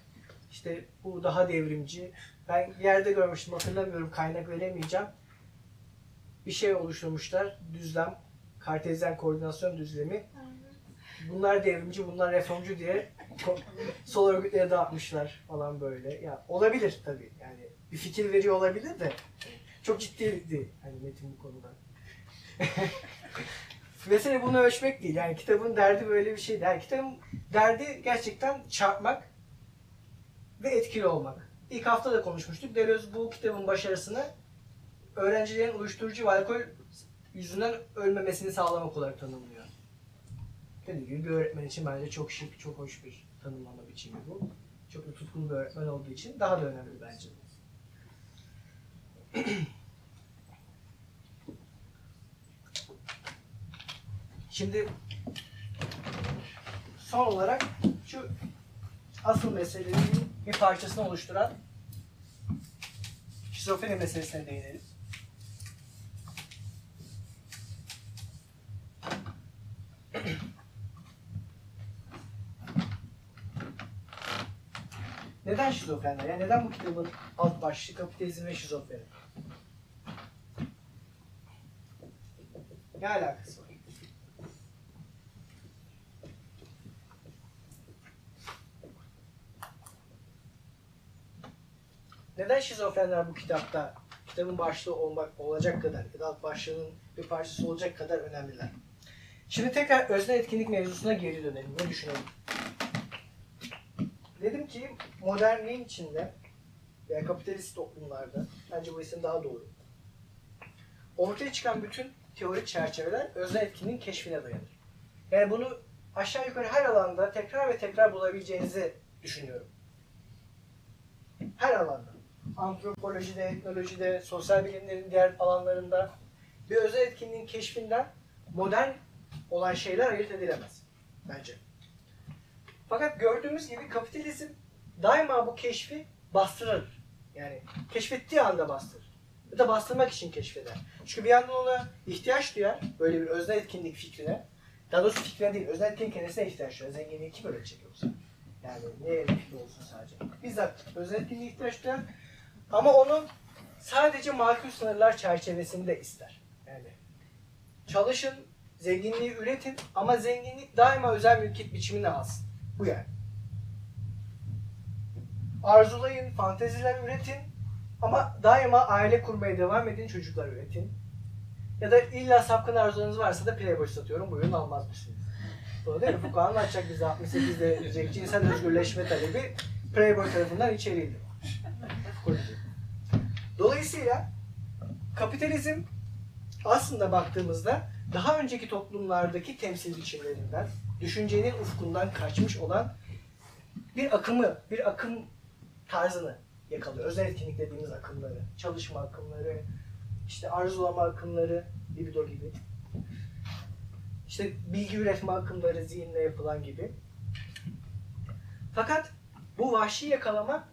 İşte bu daha devrimci. Ben yerde görmüştüm, hatırlamıyorum, kaynak veremeyeceğim. Bir şey oluşturmuşlar, düzlem, kartezyen koordinasyon düzlemi. Bunlar devrimci, bunlar reformcu diye sol örgütlere dağıtmışlar falan böyle. Ya olabilir tabii. Yani bir fikir veriyor olabilir de çok ciddi değil hani Metin bu konuda. Mesele bunu ölçmek değil. Yani kitabın derdi böyle bir şey. Yani kitabın derdi gerçekten çarpmak ve etkili olmak. İlk hafta da konuşmuştuk. Deleuze bu kitabın başarısını öğrencilerin uyuşturucu ve alkol yüzünden ölmemesini sağlamak olarak tanımlıyor. Dediğim gibi bir öğretmen için bence çok şık, çok hoş bir tanımlama biçimi bu. Çok da tutkulu bir öğretmen olduğu için daha da önemli bence. Şimdi son olarak şu asıl meselenin bir parçasını oluşturan şizofreni meselesine değinelim. Neden şizofrenler? Yani neden bu kitabın alt başlığı kapitalizm ve şizofreni? Ne alakası var? Neden şizofrenler bu kitapta kitabın başlığı olmak olacak kadar ya da alt başlığının bir parçası olacak kadar önemliler? Şimdi tekrar özne etkinlik mevzusuna geri dönelim. Ne düşünelim? Dedim ki modernliğin içinde veya kapitalist toplumlarda bence bu isim daha doğru. Ortaya çıkan bütün teorik çerçeveler özne etkinliğin keşfine dayanır. Yani bunu aşağı yukarı her alanda tekrar ve tekrar bulabileceğinizi düşünüyorum. Her alanda. Antropolojide, etnolojide, sosyal bilimlerin diğer alanlarında bir özel etkinliğin keşfinden modern olan şeyler ayırt edilemez bence. Fakat gördüğümüz gibi kapitalizm daima bu keşfi bastırır. Yani keşfettiği anda bastırır. Ya da bastırmak için keşfeder. Çünkü bir yandan ona ihtiyaç duyar. Böyle bir özne etkinlik fikrine. Daha doğrusu fikrine değil. Özne etkinlik kendisine ihtiyaç duyar. Zenginliği kim öğretecek yoksa? Yani bir fikri olsun sadece? Bizzat özne etkinliğe ihtiyaç duyar. Ama onu sadece makul sınırlar çerçevesinde ister. Yani çalışın, zenginliği üretin ama zenginlik daima özel mülkiyet biçimini alsın. Bu yani. Arzulayın, fanteziler üretin ama daima aile kurmaya devam edin, çocuklar üretin. Ya da illa sapkın arzularınız varsa da Playboy satıyorum, buyurun almaz mısınız? Doğru değil mi? Foucault anlatacak bize 68'de diyecek cinsel özgürleşme talebi Playboy tarafından içeriydi. Dolayısıyla kapitalizm aslında baktığımızda daha önceki toplumlardaki temsil biçimlerinden, düşüncenin ufkundan kaçmış olan bir akımı, bir akım tarzını yakalıyor. Özel etkinlik dediğimiz akımları, çalışma akımları, işte arzulama akımları, libido gibi. İşte bilgi üretme akımları, zihinle yapılan gibi. Fakat bu vahşi yakalama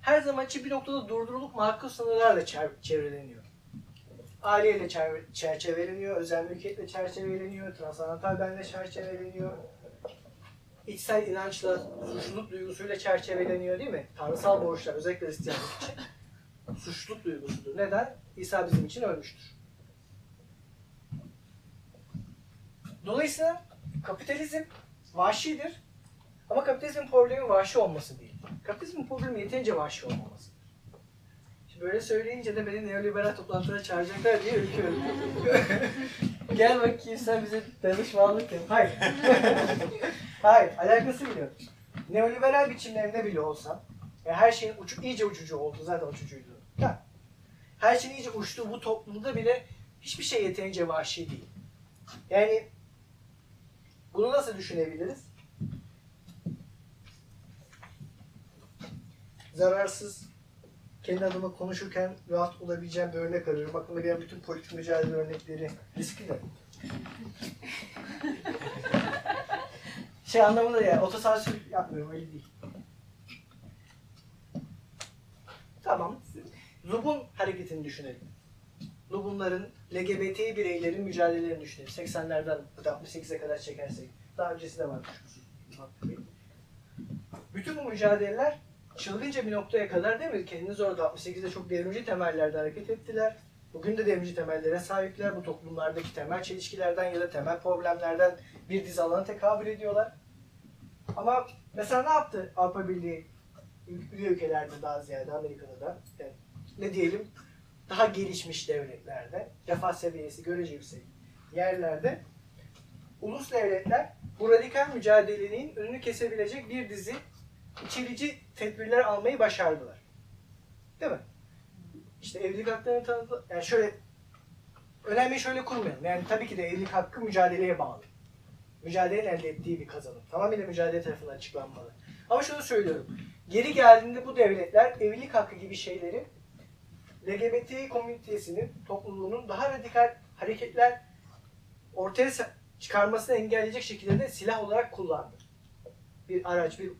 her zaman için bir noktada durdurulup makul sınırlarla çevreleniyor. Aileyle çer- çerçeveleniyor, özel mülkiyetle çerçeveleniyor, transantal benle çerçeveleniyor. İçsel inançla, suçluluk duygusuyla çerçeveleniyor değil mi? Tanrısal borçlar, özellikle Hristiyanlık için suçluluk duygusudur. Neden? İsa bizim için ölmüştür. Dolayısıyla kapitalizm vahşidir. Ama kapitalizmin problemi vahşi olması değil. Kapitalizmin problemi yeterince vahşi olmamasıdır. Böyle söyleyince de beni neoliberal toplantılara çağıracaklar diye ürküyorum. Gel bakayım sen bize danışmanlık yap. Hayır. Hayır, alakası bile yok. Neoliberal biçimlerinde bile olsa, ya her şeyin uçu, iyice uçucu oldu, zaten uçucuydu. Ha. Her şeyin iyice uçtuğu bu toplumda bile hiçbir şey yeterince vahşi değil. Yani bunu nasıl düşünebiliriz? Zararsız, kendi adıma konuşurken rahat olabileceğim bir örnek arıyorum. Aklıma gelen bütün politik mücadele örnekleri riskli de. şey anlamında ya, otosansür yapmıyorum öyle değil. Tamam. Lubun hareketini düşünelim. Lubunların, LGBT bireylerin mücadelelerini düşünelim. 80'lerden 68'e kadar çekersek. Daha öncesi de varmış. Bütün bu mücadeleler çılgınca bir noktaya kadar değil mi? Kendiniz orada 68'de çok devrimci temellerde hareket ettiler. Bugün de devrimci temellere sahipler. Bu toplumlardaki temel çelişkilerden ya da temel problemlerden bir dizi alana tekabül ediyorlar. Ama mesela ne yaptı Avrupa Birliği üye ülkelerde daha ziyade Amerika'da da yani ne diyelim daha gelişmiş devletlerde refah seviyesi görece yüksek yerlerde ulus devletler bu radikal mücadelenin önünü kesebilecek bir dizi içerici tedbirler almayı başardılar. Değil mi? İşte evlilik haklarını tanıdı. Yani şöyle önemli şöyle kurmayalım. Yani tabii ki de evlilik hakkı mücadeleye bağlı. Mücadelenin elde ettiği bir kazanım. Tamamıyla mücadele tarafından açıklanmalı. Ama şunu söylüyorum. Geri geldiğinde bu devletler evlilik hakkı gibi şeyleri LGBT komünitesinin, topluluğunun daha radikal hareketler ortaya çıkarmasını engelleyecek şekilde de silah olarak kullandı. Bir araç, bir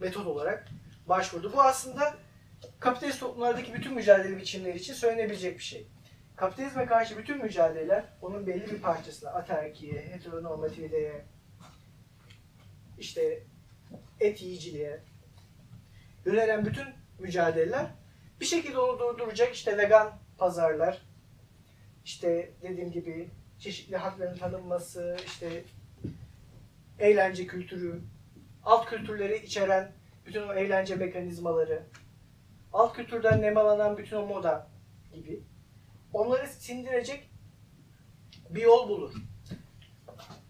metot olarak başvurdu. Bu aslında kapitalist toplumlardaki bütün mücadele biçimleri için söylenebilecek bir şey. Kapitalizme karşı bütün mücadeleler onun belli bir parçasına, aterkiye, heteronormativiteye, işte et yiyiciliğe yönelen bütün mücadeleler bir şekilde onu durduracak işte vegan pazarlar, işte dediğim gibi çeşitli hakların tanınması, işte eğlence kültürü, alt kültürleri içeren bütün o eğlence mekanizmaları, alt kültürden nemalanan bütün o moda gibi onları sindirecek bir yol bulur.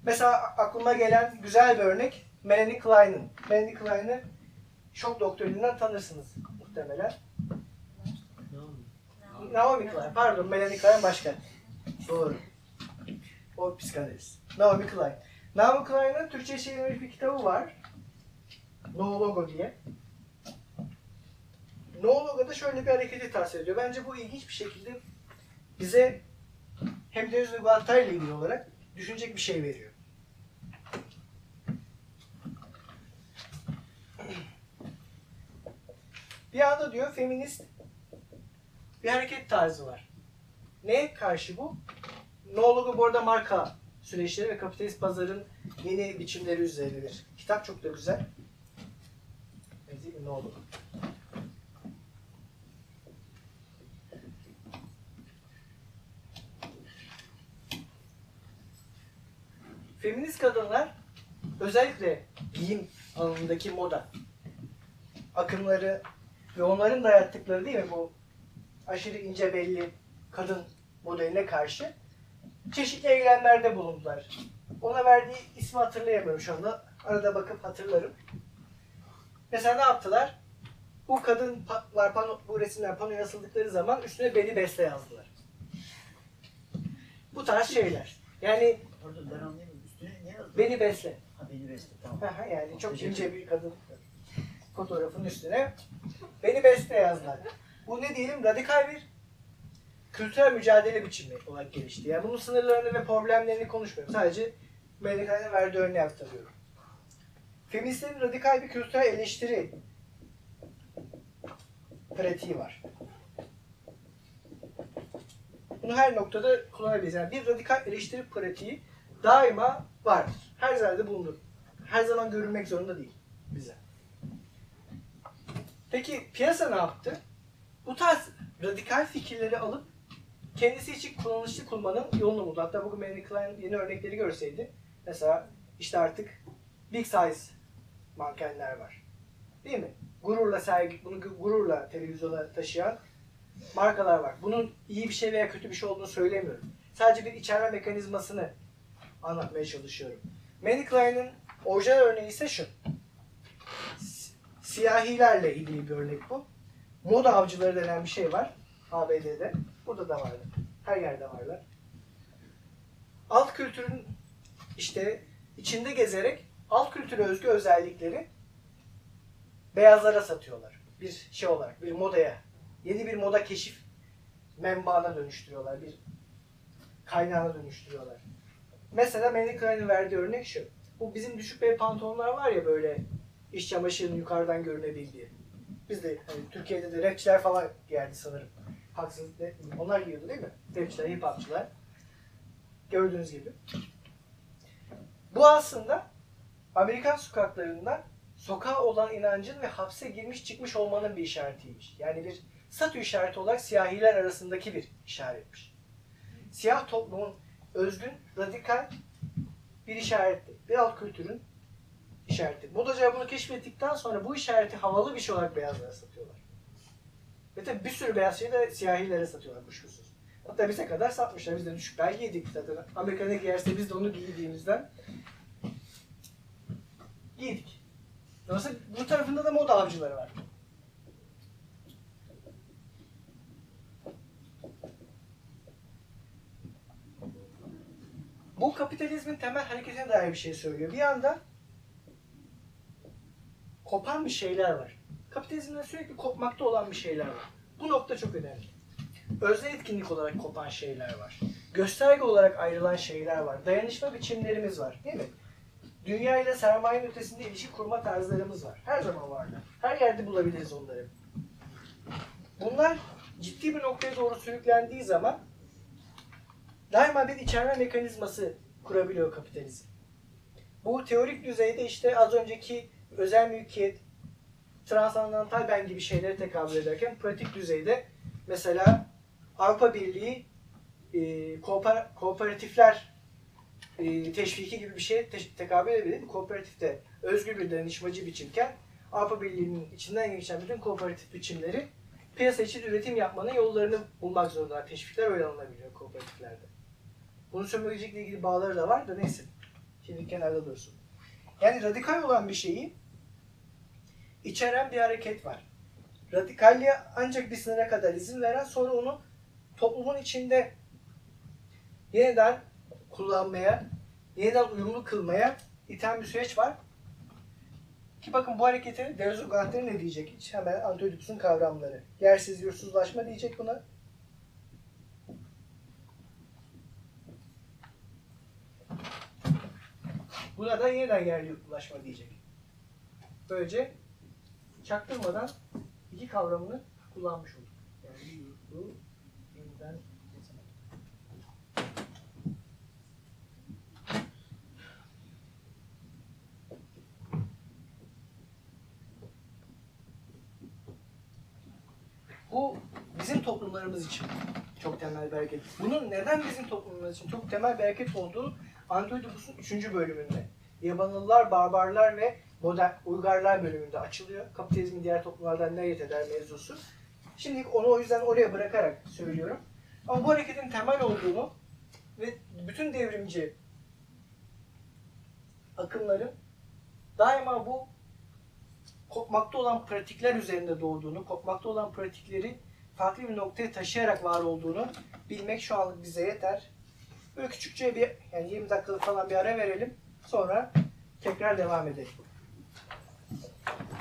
Mesela aklıma gelen güzel bir örnek Melanie Klein'in. Melanie Klein'i şok doktorinden tanırsınız muhtemelen. Oldu? Naomi Klein, pardon Melanie Klein başka. Doğru. O psikanalist. Naomi Klein. Naomi Klein'in Türkçe çevrilmiş bir kitabı var. No Logo diye. No Logo'da şöyle bir hareketi tavsiye ediyor. Bence bu ilginç bir şekilde bize hem de Özgür ile ilgili olarak düşünecek bir şey veriyor. Bir anda diyor feminist bir hareket tarzı var. Neye karşı bu? No Logo bu arada marka süreçleri ve kapitalist pazarın yeni biçimleri üzerine bir kitap çok da güzel. No Logo. Feminist kadınlar özellikle giyim alanındaki moda akımları ve onların dayattıkları değil mi bu aşırı ince belli kadın modeline karşı çeşitli eylemlerde bulundular. Ona verdiği ismi hatırlayamıyorum şu anda. Arada bakıp hatırlarım. Mesela ne yaptılar? Bu kadınlar pano, bu resimler panoya asıldıkları zaman üstüne beni besle yazdılar. Bu tarz şeyler. Yani Pardon ben anlayamadım. Üstüne ne yazdın? beni besle. Ha beni besle tamam. Aha, yani çok Teşekkür ince bir kadın fotoğrafın üstüne beni beste yazdılar. Bu ne diyelim radikal bir kültürel mücadele biçimi olarak gelişti. Yani bunun sınırlarını ve problemlerini konuşmuyorum. Sadece Melike'nin verdiği örneği aktarıyorum. Feministlerin radikal bir kültürel eleştiri pratiği var. Bunu her noktada kullanabiliriz. Yani bir radikal eleştiri pratiği daima vardır. Her yerde bulunur. Her zaman görünmek zorunda değil bize. Peki piyasa ne yaptı? Bu tarz radikal fikirleri alıp kendisi için kullanışlı kullanmanın yolunu buldu. Hatta bugün Melanie Klein yeni örnekleri görseydi mesela işte artık big size mankenler var. Değil mi? Gururla sergi, bunu gu- gururla televizyona taşıyan markalar var. Bunun iyi bir şey veya kötü bir şey olduğunu söylemiyorum. Sadece bir içerme mekanizmasını anlatmaya çalışıyorum. Melanie Klein'in orijinal örneği ise şu. Si- Siyahilerle ilgili bir örnek bu. Moda avcıları denen bir şey var ABD'de. Burada da varlar. Her yerde varlar. Alt kültürün işte içinde gezerek alt kültüre özgü özellikleri beyazlara satıyorlar. Bir şey olarak, bir modaya. Yeni bir moda keşif menbaına dönüştürüyorlar. Bir kaynağına dönüştürüyorlar. Mesela Melanie Klein'in verdiği örnek şu. Bu bizim düşük bel pantolonlar var ya böyle iş çamaşırının yukarıdan görünebildiği. Biz de hani Türkiye'de de rapçiler falan giyerdi sanırım. Haksız de, onlar giyiyordu değil mi? Rapçiler, hip hopçılar. Gördüğünüz gibi. Bu aslında Amerikan sokaklarında sokağa olan inancın ve hapse girmiş çıkmış olmanın bir işaretiymiş. Yani bir statü işareti olarak siyahiler arasındaki bir işaretmiş. Siyah toplumun özgün, radikal bir işaretti. Bir alt kültürün işareti. Modacılar bunu keşfettikten sonra bu işareti havalı bir şey olarak beyazlara satıyorlar. Ve tabi bir sürü beyaz şeyi de siyahilere satıyorlar kuşkusuz. Hatta bize kadar satmışlar. Biz de düşük bel giydik zaten. Amerika'da giyerse biz de onu giydiğimizden giydik. Dolayısıyla bu tarafında da moda avcıları var. Bu kapitalizmin temel hareketine dair bir şey söylüyor. Bir yanda kopan bir şeyler var. Kapitalizmden sürekli kopmakta olan bir şeyler var. Bu nokta çok önemli. Özel etkinlik olarak kopan şeyler var. Gösterge olarak ayrılan şeyler var. Dayanışma biçimlerimiz var. Değil mi? Dünya ile sermayenin ötesinde ilişki kurma tarzlarımız var. Her zaman varlar. Her yerde bulabiliriz onları. Bunlar ciddi bir noktaya doğru sürüklendiği zaman daima bir içerme mekanizması kurabiliyor kapitalizm. Bu teorik düzeyde işte az önceki özel mülkiyet, transandantal ben gibi şeylere tekabül ederken pratik düzeyde mesela Avrupa Birliği e, koopera- kooperatifler e, teşviki gibi bir şeye te- tekabül edebilir. Kooperatifte özgür bir danışmacı biçimken Avrupa Birliği'nin içinden geçen bütün kooperatif biçimleri piyasa için üretim yapmanın yollarını bulmak zorundalar. Teşvikler öyle alınabiliyor kooperatiflerde. Bunu sömürücülükle ilgili bağları da var da neyse. Şimdi kenarda dursun. Yani radikal olan bir şeyi içeren bir hareket var. Radikalliğe ancak bir sınıra kadar izin veren sonra onu toplumun içinde yeniden kullanmaya, yeniden uyumlu kılmaya iten bir süreç var. Ki bakın bu harekete Deleuze Guattari ne diyecek? Hiç hemen Antioidipus'un kavramları. Yersiz yursuzlaşma diyecek buna. Buna da yeniden yerli yurtlulaşma diyecek. Böylece çaktırmadan iki kavramını kullanmış olduk. Yerli yurtlu, yeniden getirmek. Bu bizim toplumlarımız için çok temel bir hareket. Bunun neden bizim toplumlarımız için çok temel bir hareket olduğu Antioidipus'un 3. bölümünde. Yabanıllar, barbarlar ve modern uygarlar bölümünde açılıyor. Kapitalizmin diğer toplumlardan ne eder mevzusu. Şimdi onu o yüzden oraya bırakarak söylüyorum. Ama bu hareketin temel olduğunu ve bütün devrimci akımların daima bu kopmakta olan pratikler üzerinde doğduğunu, kopmakta olan pratikleri farklı bir noktaya taşıyarak var olduğunu bilmek şu anlık bize yeter. Böyle küçükçe bir yani 20 dakikalık falan bir ara verelim. Sonra tekrar devam edelim.